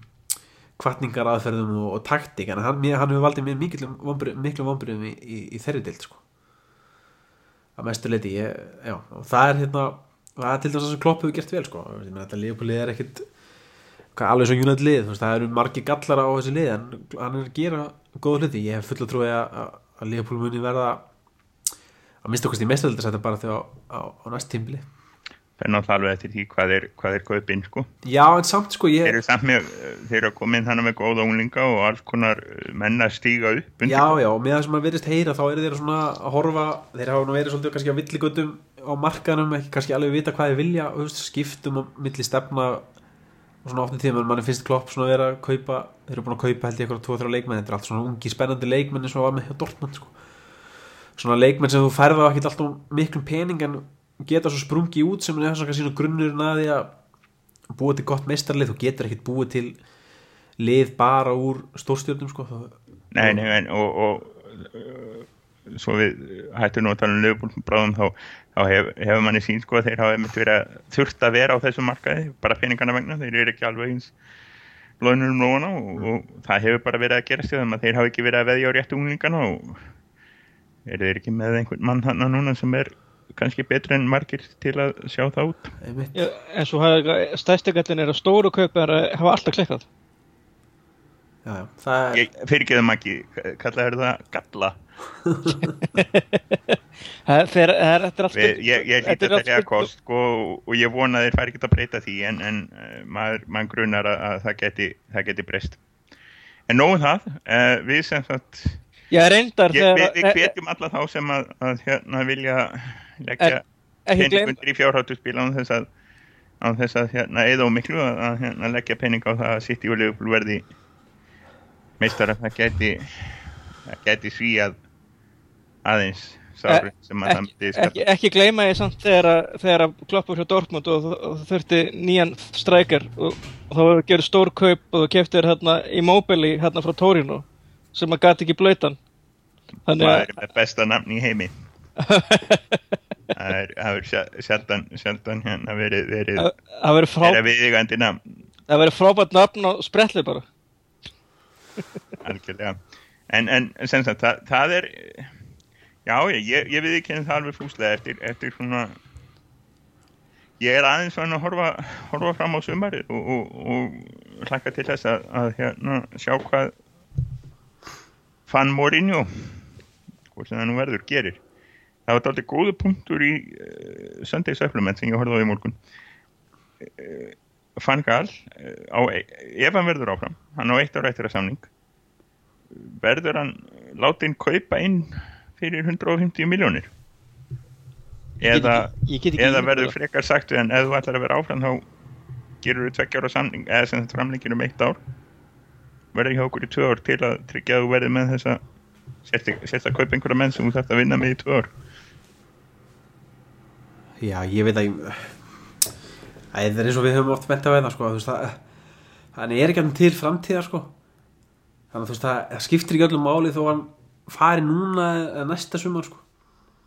kvartningar aðferðum og, og taktík. En hann, hann hefur valdið mér miklum vombriðum í, í, í þeirri dild sko að mestu leiti og það er hérna það er til dæmis það sem Klopp hefur gert vel sko. meina þetta liðbúlið er ekkit alveg svo United lið, veist, það eru margir gallar á þessi lið en hann er að gera góða hluti, ég hef full að trúi að, að, að liðbúlið muni verða að mista okkur í mestaröldarsættu bara þegar á, á, á næst tímbili er náttúrulega alveg eftir því hvað er, hvað er kaupinn sko. já en samt sko þeir ég, eru samt með, þeir eru að koma inn þannig með góða unglinga og alls konar menna stíga upp undir. já já, og með það sem maður verðist heyra þá eru þeir svona að horfa þeir hafa nú verið svolítið kannski á villigötum á markaðnum, ekki kannski alveg vita hvað þeir vilja veist, skiptum á milli stefna og svona ofta tíma, mann finnst klopp svona að vera að kaupa, þeir eru búin að kaupa held ég eitthvað 2-3 leikmenn, er og sko. leikmenn sem þú færða á ekkert alltaf miklum pening en geta svo sprungi út sem er svona grunnurinn að því að búa til gott meistarlið, þú getur ekkert búið til lið bara úr stórstjörnum sko, Nei, nei, en, og, og uh, svo við hættum nú að tala um lögbúl bráðum þá, þá hef, hefur manni sín sko að þeir hafa einmitt verið að þurft að vera á þessum markaði, bara peningana vegna. Þeir eru ekki alveg eins blóðnur um lóana og, og það hefur bara verið að gerast að þeir hafa ekki verið að veðja á réttu unglingana og eru þeir ekki með einhvern mann hann núna sem er kannski betri en margir til að sjá það út. Já, en svo stæstegallin er að stóru kaupar hafa alltaf klikkað. Já, já. það er ég fyrirgeðum ekki, kallaður það galla? Það er, það er, þetta er allt Við, ég, ég hlýtt þetta að er allt telja spurning- kost sko, og ég vona að þeir fari ekki að breyta því en, en uh, maður, maður grunar að, að það geti, það geti breyst. En nógu það, uh, við sem sagt Já, reyndar ég, við, við hvetjum alla þá sem að, að hérna vilja leggja En- ekki pening gleym, undir í fjárháttuspil án þess að að hérna, eða og miklu að, að hérna, leggja pening á það að sitt í Liverpool verði meistara það geti það geti svíjað aðeins sáru sem að það myndi ekki, skalla. ekki, ekki gleyma ég samt þegar, að- þegar að kloppur hjá Dortmund og, það þurfti nýjan strækjar og, og þá gerð stór kaup og þú keftir hérna Immobile hérna frá Torino sem að gati ekki blöytan það að er með besta nafn í heimi það er, er sjaldan, sjaldan hérna verið, verið, að- það verið frá, viðigandi nafn. Það verið frábært nafn á spretli bara. Algjörlega. En, en sem sagt, það, það er já, ég, ég, ég við ekki það alveg fúslega eftir, eftir svona ég er aðeins svona að horfa, horfa fram á sumarið og, og, og hlakka til þess að, að hérna, sjá hvað fann Mourinho hvort sem það nú verður gerir það var dálítið góðu punktur í uh, Sunday Supplement sem ég horfði á í morgun. Uh, Van Gaal uh, á, ef hann verður áfram hann á eitt ára eftir að samning verður hann látin kaupa inn fyrir 150 miljónir eða, ég get ekki eða ímyndað verður það. frekar sagt hann ef þú ætlar að vera áfram þá gerur þú tveggja ára samning eða sem þetta framlengir um eitt ár. Verður hjá okkur í tvö ár til að tryggja að þú verður með þessa sérst að kaupa einhverja menn sem þú þarft að vinna með í tvö ár Já, ég veit að Æ, það er eins og við höfum oft á þetta sko, þú veist, það, þannig er ekki hann til framtíðar sko. þannig að þú veist það, það skiptir ekki öllum máli þó hann fari núna eða næsta sumar sko.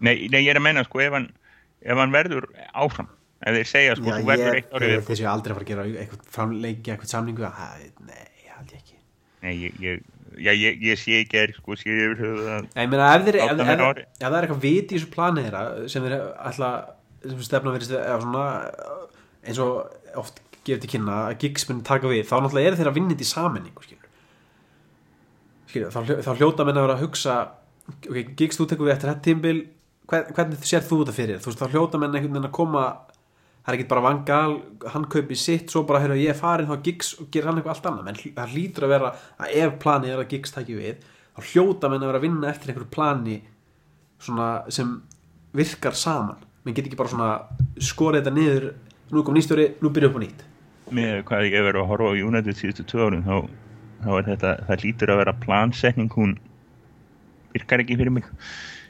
Nei, nei, ég er að menna sko ef hann, ef hann verður áfram ef þeir segja sko, Já, þú verður ég, eitt árið ég, þessi aldrei að fara að gera eitthvað framleiki, eitthvað samningu að, nei, ég held ég ekki Nei, ég, ég, já, ég, ég sé ekki er sko, sé yfir höfuð að ég ef, þeir, það er eitthvað vit í þessu plani þeirra sem þeir ætla stefna svona eins og oft gefur til kynna að gigs muni taka við, þá náttúrulega eru þeir að vinna þetta í sammenningu skilur, skilur þá, þá hljóta menn að vera að hugsa ok, gigs þú tekur við eftir þetta tímbil hvern, hvernig sér þú þetta fyrir þú veist, þá hljóta menn einhvern veginn að koma það er ekki bara vangal, hann kaupi sitt svo bara, heyrðu, ég er farin þá gigs og gerir hann eitthvað allt annað. Menn það hlýtur að vera að ef planið er að gigs taki við þá hljóta menn að vera að vinna eftir einhverju plani svona sem virkar saman menn get ekki bara svona skorið þetta niður nú kom nýstjóri, nú byrja upp á nýtt. Með hvað ég hef verið að horfa á United síðustu tvö árum þá, þá er þetta, það lítur að vera plansetning hún virkar ekki fyrir mig.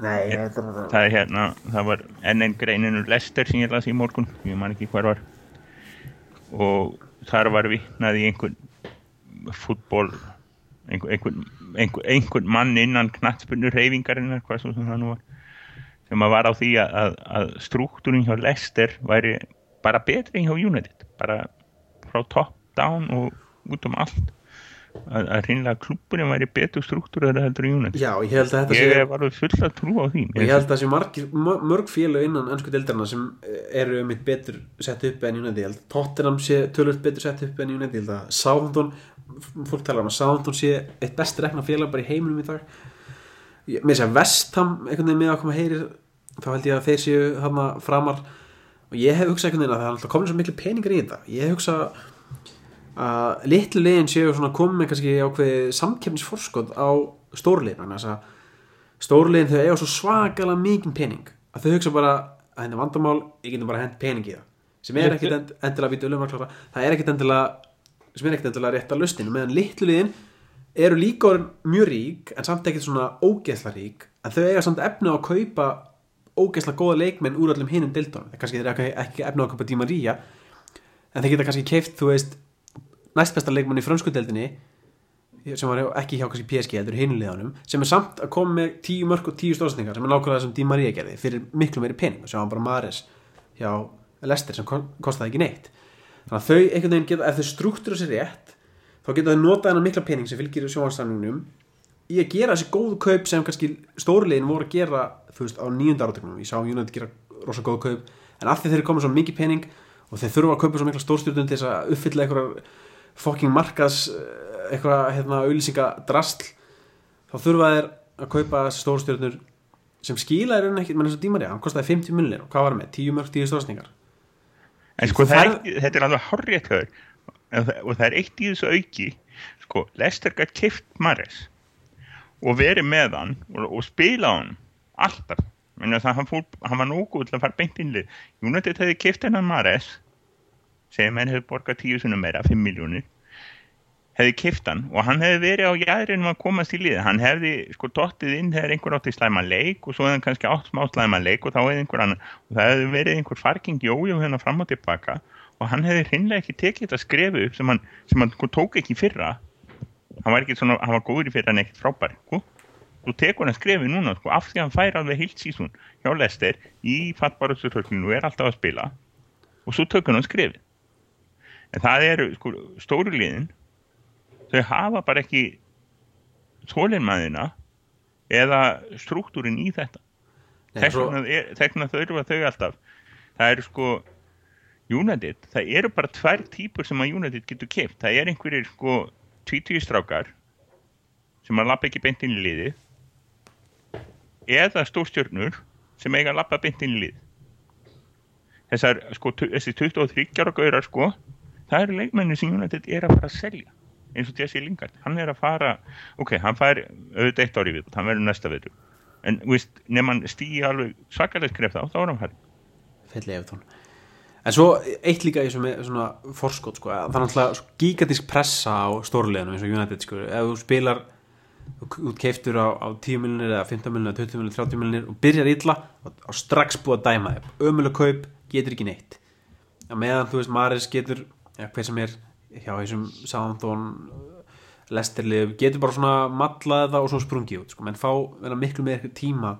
Nei, ég, það er hérna, það var einn greininu Lester sem ég las í morgun ég man ekki hver var. Og þar var vittnað í einhvern fútból einhvern, einhvern, einhvern, mann innan knattspunur reyfingarinnar hvað svo sem það nú var sem að var á því að, að struktúrin hjá Lester væri bara betri en hjá United bara frá top down og út um allt. Að, að reynilega klúburinn væri betur struktúrið heldur í United. Já, ég held að þetta ég sé hef alveg full að trú á því. Ég held að sé mör- mörg félög innan ennsku deildarna sem eru um eitt betur sett upp en United, ég held að Tottenham sé tölvöld betur sett upp en United, ég held að Southampton, fólk talar um að Southampton sé eitt best rekna félag bara í heiminum í dag. Ég- með þess að Vestham einhvern veginn með að koma heyrir þá held ég að þeir séu þarna framar. Og ég hef hugsað einhvern veginn að það er alltaf komin svo miklu peningar í þetta. Ég hef hugsað að litlu liðin séu svona komin með kannski ákveði samkeppnisforskot á að stórliðin þau eiga svo svakalega mikinn pening að þau hugsa bara að henni vandamál ég getum bara hent pening í það. Sem er ekkit end, endilega við dölum að klára það er ekkit endilega sem er ekkit endilega rétt að lustinu meðan litlu liðin eru líka orðin mjög rík en samt ekkit svona ógeðsla rík en þau eiga samt efni á að kaupa ógeðsla góða leikmenn úr öllum hinnum dildunum það kannski eiga ekki efni á að kaupa Díma Ría en þeir geta kannski keift þú veist næstbesta leikmann í frönskudeldinni sem var ekki hjá kannski PSG heldur hinuleganum sem er samt að koma með tíu mörg og tíu stóðsendingar sem er nákvæmlega það sem Di Maria gerði fyrir miklu meiri pening. Og sjá hann bara Mares hjá Lester sem ko- kostaði ekki neitt. Þannig að þau einhvern veginn geta ef þau struktúra sér rétt þá geta þau notað hennar mikla pening sem fylgir sjónvarsamningnum í að gera þessi góðu kaup sem kannski stórlegin voru að gera þú veist á nýjunda áratögnum ég sá United gera rosa góðu kaup en af því þeir eru komið svo mikið pening og þeir þurfa að kaupa svo mikla stórstjórnum til þess að uppfylla einhverjar fokking markas eitthvað hérna auðlýsinga drastl þá þurfa þeir að kaupa þessi stórstjórnur sem skila er ekki, menn eins og Dímari, hann kostaði 50 miljonir og hvað var hann með, 10 mörg, 10 stórsningar En sko Það það er, þetta er alveg horrið og það, er eitt í þessu auki sko, Lester gætt kift Mares og verið með hann og, og spila hann alltaf. Hann, fór, hann var nógu til að fara beint innlið United hefði kift hennan Mares sem henn hefði borgað tíu sunum meira 5 miljónir hefði kift hann og hann hefði verið á jæðrinum að komast í lið. Hann hefði sko dottið inn þegar einhver átti slæma leik og svo hefði hann kannski átt smá slæma leik og þá hefði einhver annan og það hefði verið einhver farking jójó hérna fram og tilbaka og hann hefði hreinlega ekki tekið þetta skrefu sem hann, sem hann sko, tók ekki fyrra hann var ekki svona, hann var góður í fyrra en ekkert frábær sko. þú tekur hann skrefi núna sko, af því að hann fær alveg heilt sísún hjá Lester í fattbárasturhörkunu og er alltaf að spila. Og svo tökur hann skrefi en það eru sko, stóru liðin. Þau hafa bara ekki þólinmaðina eða struktúrin í þetta. Nei, þess svo- vegna er- þess vegna þurfa þau alltaf. Það eru sko United, það eru bara tvær típur sem að United getur keift það er einhverjir sko tvítugistrákar sem að lappa ekki beint inn í liði eða stórstjörnur sem eiga að lappa beint inn í lið. Þessar sko þessi 23 ára gaurar sko það eru leikmenni sem United er að fara að selja eins og Jesse Lingard, hann er að fara ok, hann fær auðvitað eitt ári við hann verður næsta vetur. En nefn hann stýi alveg svakalega skref þá, þá er hann fær felli Evertón en svo eitt líka í svona forskot sko, að það er náttúrulega svo gigantísk pressa á stórleðinu eins og United sko, ef þú spilar út keiftur á, á 10 miljonir eða 15 miljonir, 20 miljonir, 30 miljonir og byrjar illa og, og strax búið að dæma þig. Ömuleg kaup, getur ekki neitt. Að meðan þú veist Maris getur ja, hver sem er hjá þessum Southampton Lesterlið getur bara svona mallað það og svo sprungið út sko, menn fá miklu með tíma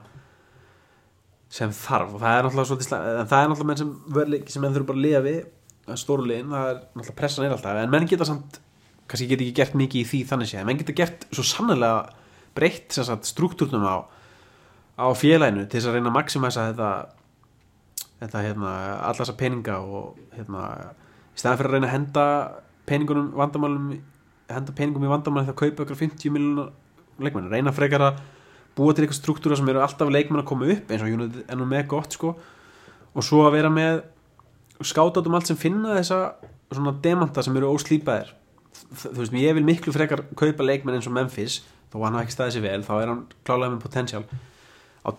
sem þarf. Og það er náttúrulega svolítið slæ- en það er náttúrulega menn sem, verðleik, sem menn þurfa bara að lifa við stórulegin, það er náttúrulega pressan er alltaf en menn geta samt, kannski geta ekki gert mikið í því þannig séð, en menn geta gert svo sannlega breytt struktúrnum á, á félaginu til þess að reyna að maximæsa þetta þetta hérna, alla þessa peninga og hérna, í staðan fyrir að reyna að henda peningunum vandamálum henda peningum í vandamálum þegar kaupa ykkur 50 miljonar leikmenn, reyna frekar að búa til eitthvað struktúra sem eru alltaf leikmenn að koma upp eins og United ennum með gott sko. Og svo að vera með skáta um allt sem finna þessa svona demanta sem eru óslýpaðir þú veist, ég vil miklu frekar kaupa leikmenn eins og Memphis þó hann hafa ekki staðið sér vel þá er hann klálega með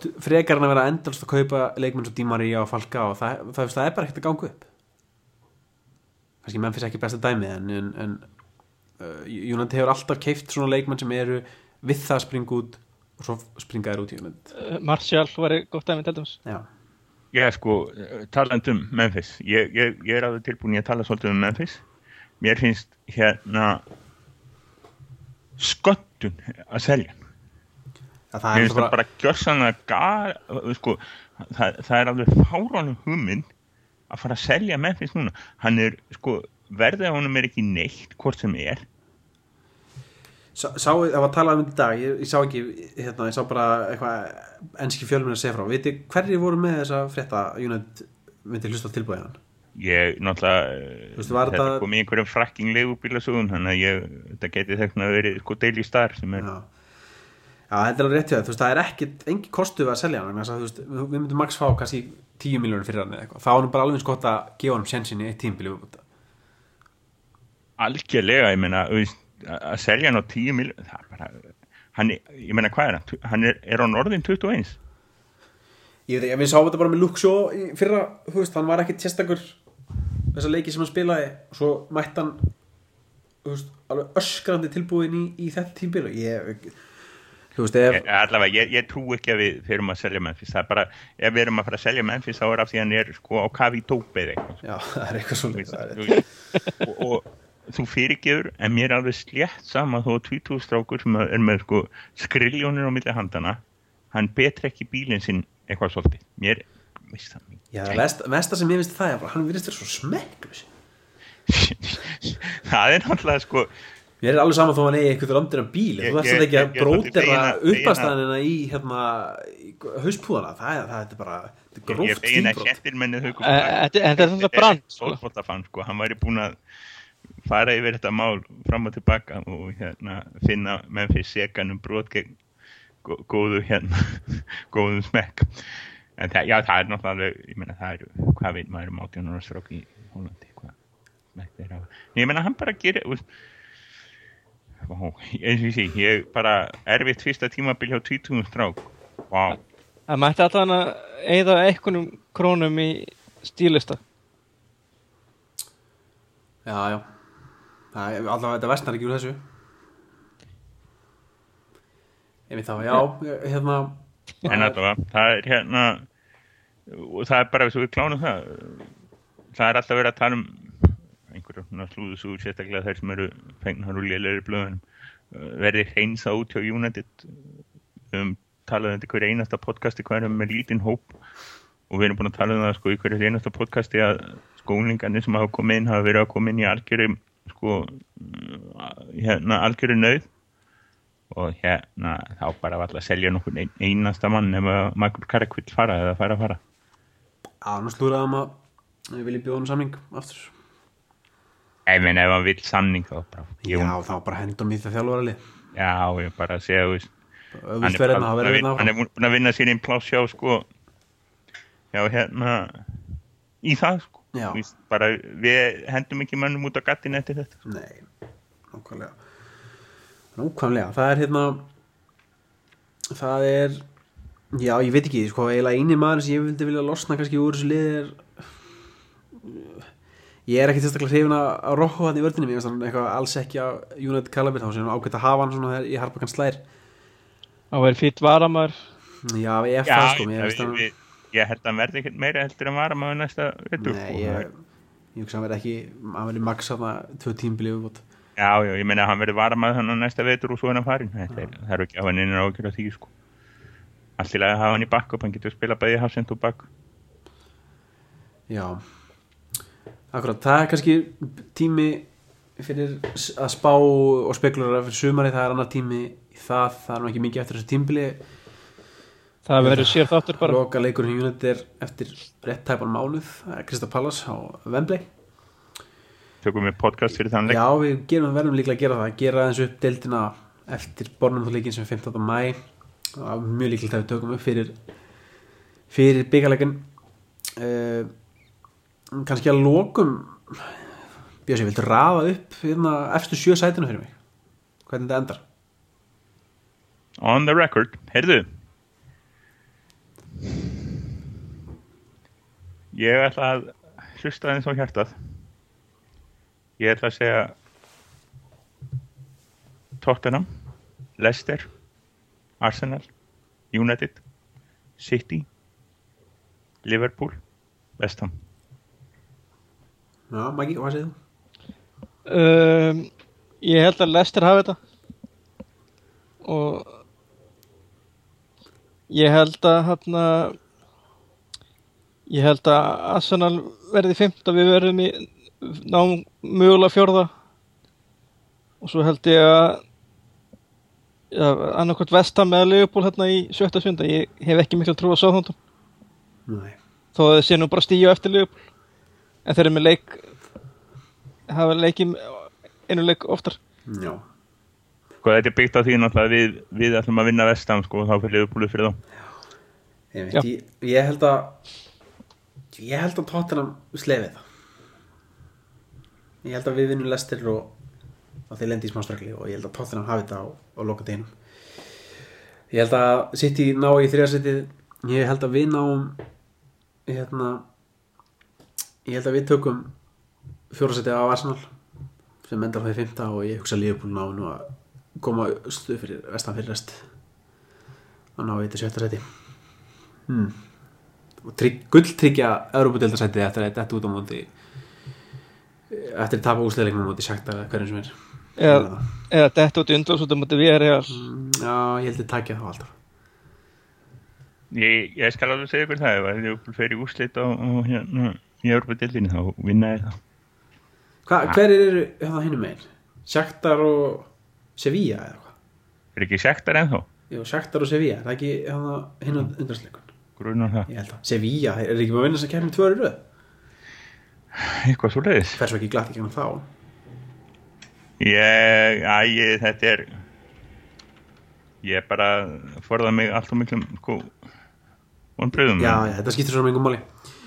t- frekar hann að vera endalst að kaupa leikmenn svo Di Maria og Falka og það, það, það er bara ekkert að ganga upp. Kannski Memphis ekki besta dæmi en, en, en uh, United hefur alltaf keift svona leikmenn sem eru við það að springa út og svo springa þér út í United Uh, Martial var gott dæmi til dæmis. Já, Ég sko, talandi um Memphis. Ég, ég, ég er alveg tilbúin að tala svolítið um Memphis. Mér finnst hérna sköttun að selja. Það mér er finnst það bara, bara gjörsanlega gar, sko, það, það er alveg fáránum hugmynd að fara að selja Memphis núna. Hann er, sko, verðið á honum er ekki neitt hvort sem er sá, sá, það var talað um þetta í dag ég, ég sá ekki, hérna, ég sá bara eitthvað enski fjölminn að segja frá. Viti hverjir voru með þessa frétta að United myndi hlusta á tilbúið ég náttúrulega var þetta þetta- kom í einhverjum frakking leigubílasögun þannig að ég, þetta geti þekna að verið sko Daily Star sem er Já. Já, þetta er alveg rétt hjá það, þú veist, það er ekkit engin kostu við að selja hann, að, þú veist, við myndum max fá kannski 10 miljónir fyrir hann þá er hann bara alveg eins gott að gefa hann sjensin í eitt tímbil algjörlega, ég meina veist, að selja hann á 10 mil það er bara, hann, er- ég meina hvað er hann? Hann er, er hann orðin 21 Ég veit ekki, við sáum þetta bara með í fyrra, þú veist, hann var ekkit sérstakur þessa leiki sem hann spilaði. Og svo mætti hann veist, alveg öskrandi tilbúin í, í þetta tímbil og ég veist, ef ég, allavega, ég, ég trú ekki að við fyrirum að selja Memphis, það er bara ef við erum að fara að selja Memphis þá er af því að hann er sko á dóp eða eitthvað. Já, það er eitthvað veist, og, og þú fyrirgefur en mér er alveg slétt sama þó að 20 strákur sem er með sko skriljónir á milli handana hann betri ekki bílinn sinn eitthvað svolítið. Mér, veist það mér Já, mest, mesta sem ég finnst það er bara, hann virðist þér svo smekklus það er náttúrulega sko Mér er alveg saman þó að hann eigi eitthvað landir af bíl Ég- þú ég- þetta ekki að er brótera fegin að- uppastæðanina í hérna, hauspúðana það er, það er bara þetta gróft Eh, þetta- þetta er svona brand, sko. sko, hann væri búin að fara yfir þetta mál fram og tilbaka og hérna finna Memphis segan um brot gegn gó- góðu hérna góðum smekk. En það, já, það er náttúrulega ég meina það er, hvað veit maður um 18 ára strák í hafa. Ég meina hann bara gerir veist, Vá, eins og ég sé, ég bara erfitt fyrsta tímabil hjá 20 strák. Vá, Það mætti allan að eigða einhvernum krónum í stílista. Já, já Það er allavega þetta vestnar ekki úr þessu. Ég veit það, já, hérna en allavega, það er hérna og það er bara eins og við klánum það. Það er alltaf verið að tala um einhverjum slúðusúr sérstaklega þeir sem eru fengnar úr lélegri blöðunum verði hreinsa út hjá United. Um talað um þetta í hverju einasta podcasti hvað erum með lítinn hóp. Og við erum búin að tala um það sko í hverju einasta podcasti að skólingarnir sem hafa komið inn hafa verið að koma inn í algjöru sko hérna algjöru nöð og hérna þá bara var alltaf að selja nokkur ein, einasta mann ef Michael Carrick vill fara eða fara að fara. Já, nú slúraðum að við viljum bjóða hann samning aftur. Ég meina ef hann vill samning þá bara Já, ég, þá bara hendur hann í það þjálfara lið já, ég bara segja þú veist, hann, er hérna er búin að vinna sér einn pláss hjá sko já hérna í það sko Veist, bara við hendum ekki mönnum út á gattin eftir þetta. Nei, nákvæmlega. Nákvæmlega, það er hérna það er já, ég veit ekki, sko, eiginlega eini maður sem ég vildi vilja losna kannski úr þessu lið er ég er ekki sérstaklega hrifin að að Rocco hann í vördinni mér finnst hann eitthvað alls ekki á United Calabit þá sem ágætt að hafa hann svona þegar í harpakan slær Það væri fýtt varamar já, ég er það sko ég, finnst hann við, ég held að hann verði ekkert meira heldur en var maður næsta vetur. Nei, ég, ég hugsa að hann verði ekki hann verði max að það tvö tímbili viðbót. já, já, ég meina að hann verði varamaður hann næsta vetur og svo er hann farin það er, það er ekki að hann innir ágjör að því sko. Allt í lagi að hafa hann í backup hann getur spila bæði hafsend og back Já. Akkurat, það er kannski tími fyrir að spá og spekulera fyrir sumari, það er annar tími í það, það er nú ekki mikið eftir þessu tímbili Það verður sér þáttur bara. Loka leikurinn í United er eftir rétt tæpan mánuð, það er Krista Pallas á Wembley. Tökum við podcast fyrir þann leik? Já, við gerum, verðum líklega að gera það. Gera aðeins upp deildina eftir bornumþáleikin sem er 15. mæ Það er mjög líklega að við tökum upp fyrir fyrir byggarleikin uh, kannski að lokum Bjössi, viltu rafa upp hérna, efstu sjö sætinu fyrir mig? Hvernig þetta endar? On the record, heyrðu ég ætla að hlusta aðeins á hjartað. Ég ætla að segja Tottenham Leicester Arsenal United City Liverpool West Ham. Já, Maggi, hvað segir þú? um, Ég held að Lester hafi þetta. Og ég held að hérna ég held að Arsenal verði og við verðum í náum mögulega fjórða. Og svo held ég að ja, annarkvæmt Vestham eða Leopold hérna í sjötta sunda ég hef ekki miklu að trúa á Southampton. Nei. Þó að þið sé nú bara stíu eftir Leopold en þeir eru með leik hafa leikið einu leik oftar. Já. Sko þetta er byggt á því náttúrulega að við, við ætlum að vinna vestam sko og þá fyrir Liverpool fyrir þá. Ég, Já. veit, ég, ég held að ég held að Tottenham slefið það ég held að við vinnum Lester og, og þeir lendi í smá strakli og ég held að Tottenham hafi þetta á, á loka deginum ég held að City ná í þriðarsettið ég held að við náum hérna ég held að við tökum fjórasettið á Arsenal sem endar það í fymta og ég hugsa Liverpool ná nú að koma stuð fyrir vestan fyrir rest og ná í þetta sjötta seti hmm. Gulltryggja Európa-deildarsætið eftir að þetta út á móti eftir að tapa úsleðleiknum á móti sagt að hverjum sem er. Eða, eða detta út í undlásútum mútið við er Mm, já, ég held að takja þá alltaf. Ég, ég skal alveg segja ykkur það ef að Liverpool fyrir úrslit á, á hérna í Európa-dildinni þá vinna ég það. Hva, hverjir eru hérna hinnum megin? Shakhtar og Sevilla eða hvað er ekki sektar ennþá? Jú, Shakhtar og Sevilla, það er ekki hérna hinn undarsleikun grunar það, ég held að Sevilla, er ekki búin að vinna þess að kemur tvöri röð? Eitthvað svo leiðis var ekki glatt í gegnum þá. Ég, æ, þetta er ég bara forða mig allt og miklum sko vonbröðum já, já, þetta skiptir svo mengum máli.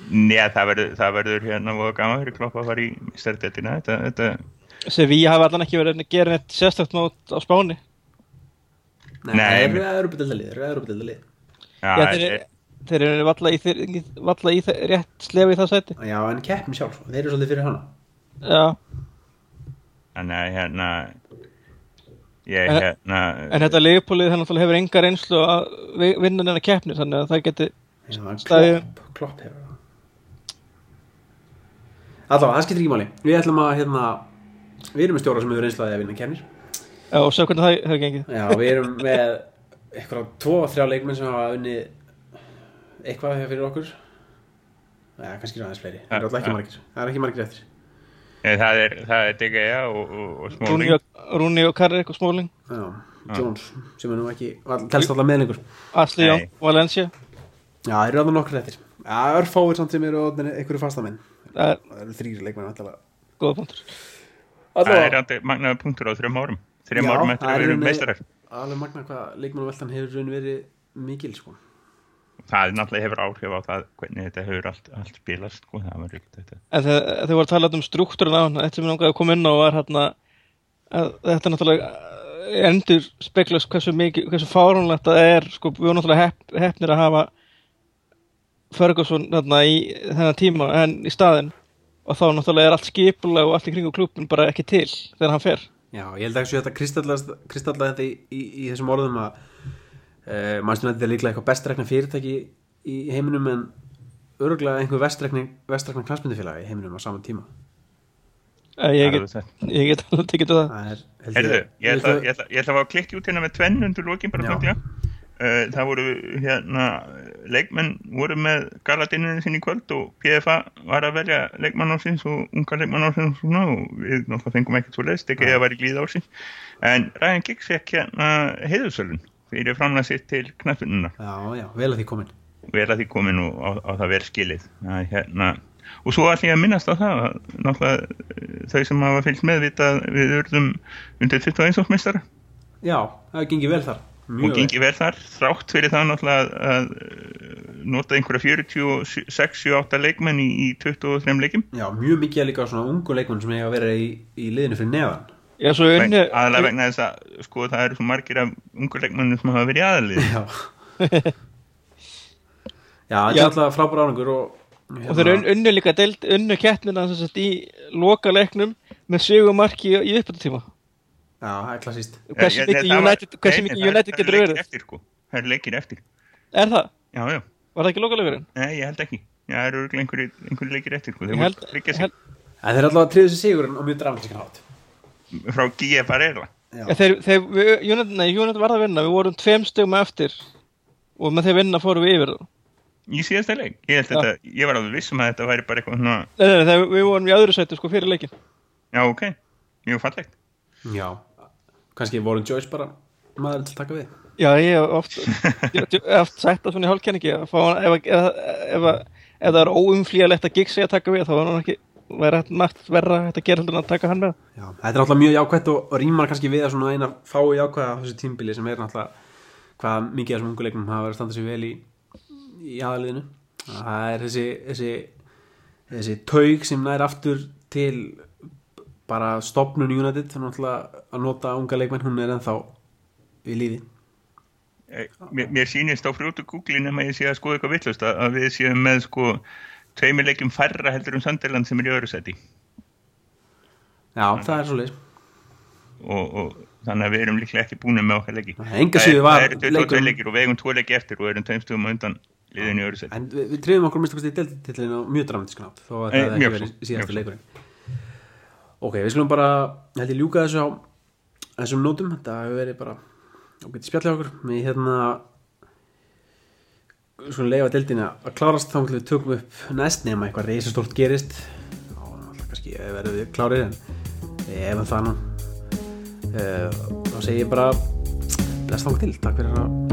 Njá, það verður, það verður hérna og gaman fyrir kloppa að fara í stærdetina þetta, þetta Sevilla hafa allan ekki verið að gera neitt sérstakt mót á Spáni. Nei, það eru Európa-deildalið, það eru Európa-deildalið já, Já, þeir, þeir eru valla í, þeir, valla í þeir, rétt slefi í það sæti. Já, en keppni sjálf, þeir eru svolítið fyrir hana. Já, þannig að hérna ég En- hérna en þetta leifbólið hefur enga reynslu að vi- vinna neina keppni þannig að það geti en Staðið- klopp, klopp hefur það. Allá, það skiptir ekki máli. Við ætlum að, hérna Við erum með stjóra sem hefur reynslaði að vinna kemnir Já, og sjá hvernig það hefur gengið. Já, við erum með eitthvað tvo, þrjá leikmenn sem hafa unni eitthvað fyrir okkur? Já, kannski aðeins fleiri. Það eru alltaf ekki margir. Það er ekki margir eftir. Eh, það er, það er DGA og, og, og Smáling og, Rúni og Karrik og Smáling Já, Jones, sem er nú ekki telst alltaf með lengur. Asli Nei. Jón, Valencia. Já, það eru alltaf nokkur eftir. Já, örfáir samt sem eru einhverju fastamenn. Það er Það eru þrýri leikmenn alltaf góða punktur það er aldrei magnaði punktur á þrjum árum. Þrjum árum eftir það að er rauninni- meistarar. alveg magna hvað leikmannaveltan hefur raun verið mikil sko. Það náttúrulega hefur áhrif á það hvernig þetta hefur allt, allt spilast sko, það var ríkt þetta. En þegar þegar voru að tala um struktúrin á hann Þetta sem ég langaði að koma inn á var hérna að Þetta er náttúrulega eh, endur speklast hversu mikið hversu fárunlegt það er sko, við vorum náttúrulega hepp, heppnir að hafa Ferguson þarna í þennan tíma en í staðinn. Og þá náttúrulega er allt skipulega og allt í kringu klubin bara ekki til þegar hann fer. Já, ég held að þetta kristallast kristallast þetta í, í, í þessum orðum að uh, mannstjónu þetta er líklega eitthvað bestrekna fyrirtæki í heiminum en örgulega einhver vestrekna knastmyndufélagi í heiminum á saman tíma? Eh, ég Það get, alveg satt. ég get alveg tekið til það. Það er, Herðu, ég ætla, Viltu- ég, ætla, ég ætla að fá að klikki út hérna með tvenn undir lokin bara Já. þokklega uh, það voru hérna leikmenn voru með galadinunni sinni í kvöld og PFA var að velja leikmann ásins og unga leikmann ásins og svona og við náttúrulega fengum ekkert svo leist ekki að væri glíð ásins en Ryan Giggs fekk hérna heiðusölun fyrir framlega sitt til knæftununa Já, já, vel að því komin. Vel að því komin og á, á það vel skilið. Er hérna, og svo ég að minnast á það að náttúrulega eh, þau sem hafa fylgst með vita að við urðum undir 21 ársmeistara Já, það hefur gengið vel þar. Og Mjög vel. gengið vel þar þrátt fyrir það náttúrulega að, að eh, nota einhverja 46-78 leikmenn í, í 23 leikim Já, mjög mikið er líka svona ungu leikmenn sem að vera í, í liðinu fyrir neðan Já, svo unnu aðalega vegna þess að sko það eru svo margir af ungur leikmennum sem hafa verið aðalið Já. Já, þetta er alltaf frábæra árangur og, og þeir unnu, unnu líka deild, unnu keppnina sem sagt í loka leiknum með sigumarki í, í uppbættutíma Já, það er klassíst hversu ég- mikið það var- United, hversu mikið nei, United það eru getur verið? eftir, sko. það eru leikir eftir. Er það? já, já, Var það ekki loka leikurinn? nei, ég held ekki. Já, það eru einhverjir leikir eftir sko. Þeir er alltaf að tríða sér sigurinn og mjög dramatískan átt frá ja, við, United, nei, United var að vinna. Við vorum tveim stögum eftir og með þeir vinna fórum við yfir í síðasta leik, ég, þetta, ég var alveg viss um að þetta væri bara eitthvað svona, nei, nei, nei, þeir, við vorum í öðru sæti sko fyrir leikin já, ok. Mjög fallegt. Já, kannski voru Joyce bara maður til að taka við? Já, ég hef oft, ég ég oft sagt það svona í hálfkenningi að ef, ef, ef, ef, ef það er óumflýjalegt að gigsi að taka við þá er hann ekki, væri margt verra að gera heldur en að taka hann með. Já, þetta er náttúrulega mjög jákvætt og, og rýmar kannski við að svona eina fái jákvæða á þessu tímbili sem er náttúrulega hvað mikið af þessum unguleiknum hafa verið að standa sér vel í, í aðaliðinu það er þessi, þessi þessi taug sem nær aftur til bara stopnun United þannig náttúrulega að nota unga leikmenn hún er ennþá í lífi Eh, mér, mér sýnist á frjótu Google nema ég sé að skoða eitthvað vittlust að, að við séum með sko tveimur leikjum færra heldur um Sunderland sem er í öðru seti Já, það er svo leis og, og þannig að við erum líklega ekki búin með okkar leiki. Enga það, er- eru 22 leikurinn- leikir og við eigum tvo leiki eftir og erum tveim stugum á undan liðinu í öðru seti En við, trefum okkur mista kosti í deltitillin á mjög dramatískan átt þó að Eh, það ekki verið svo. leikurinn. Ok, við skulum bara held ég ljúka þessu á þessum nótum, þetta hefur verið bara til spjallið okkur. Við hérna skulum leifa deltina að klárast þá við tökum upp næst nema eitthvað reysastórt gerist. Og náttúrulega kannski verðum við klárir en ef það nú. Uh, þá segi ég bara bless þá til, takk fyrir að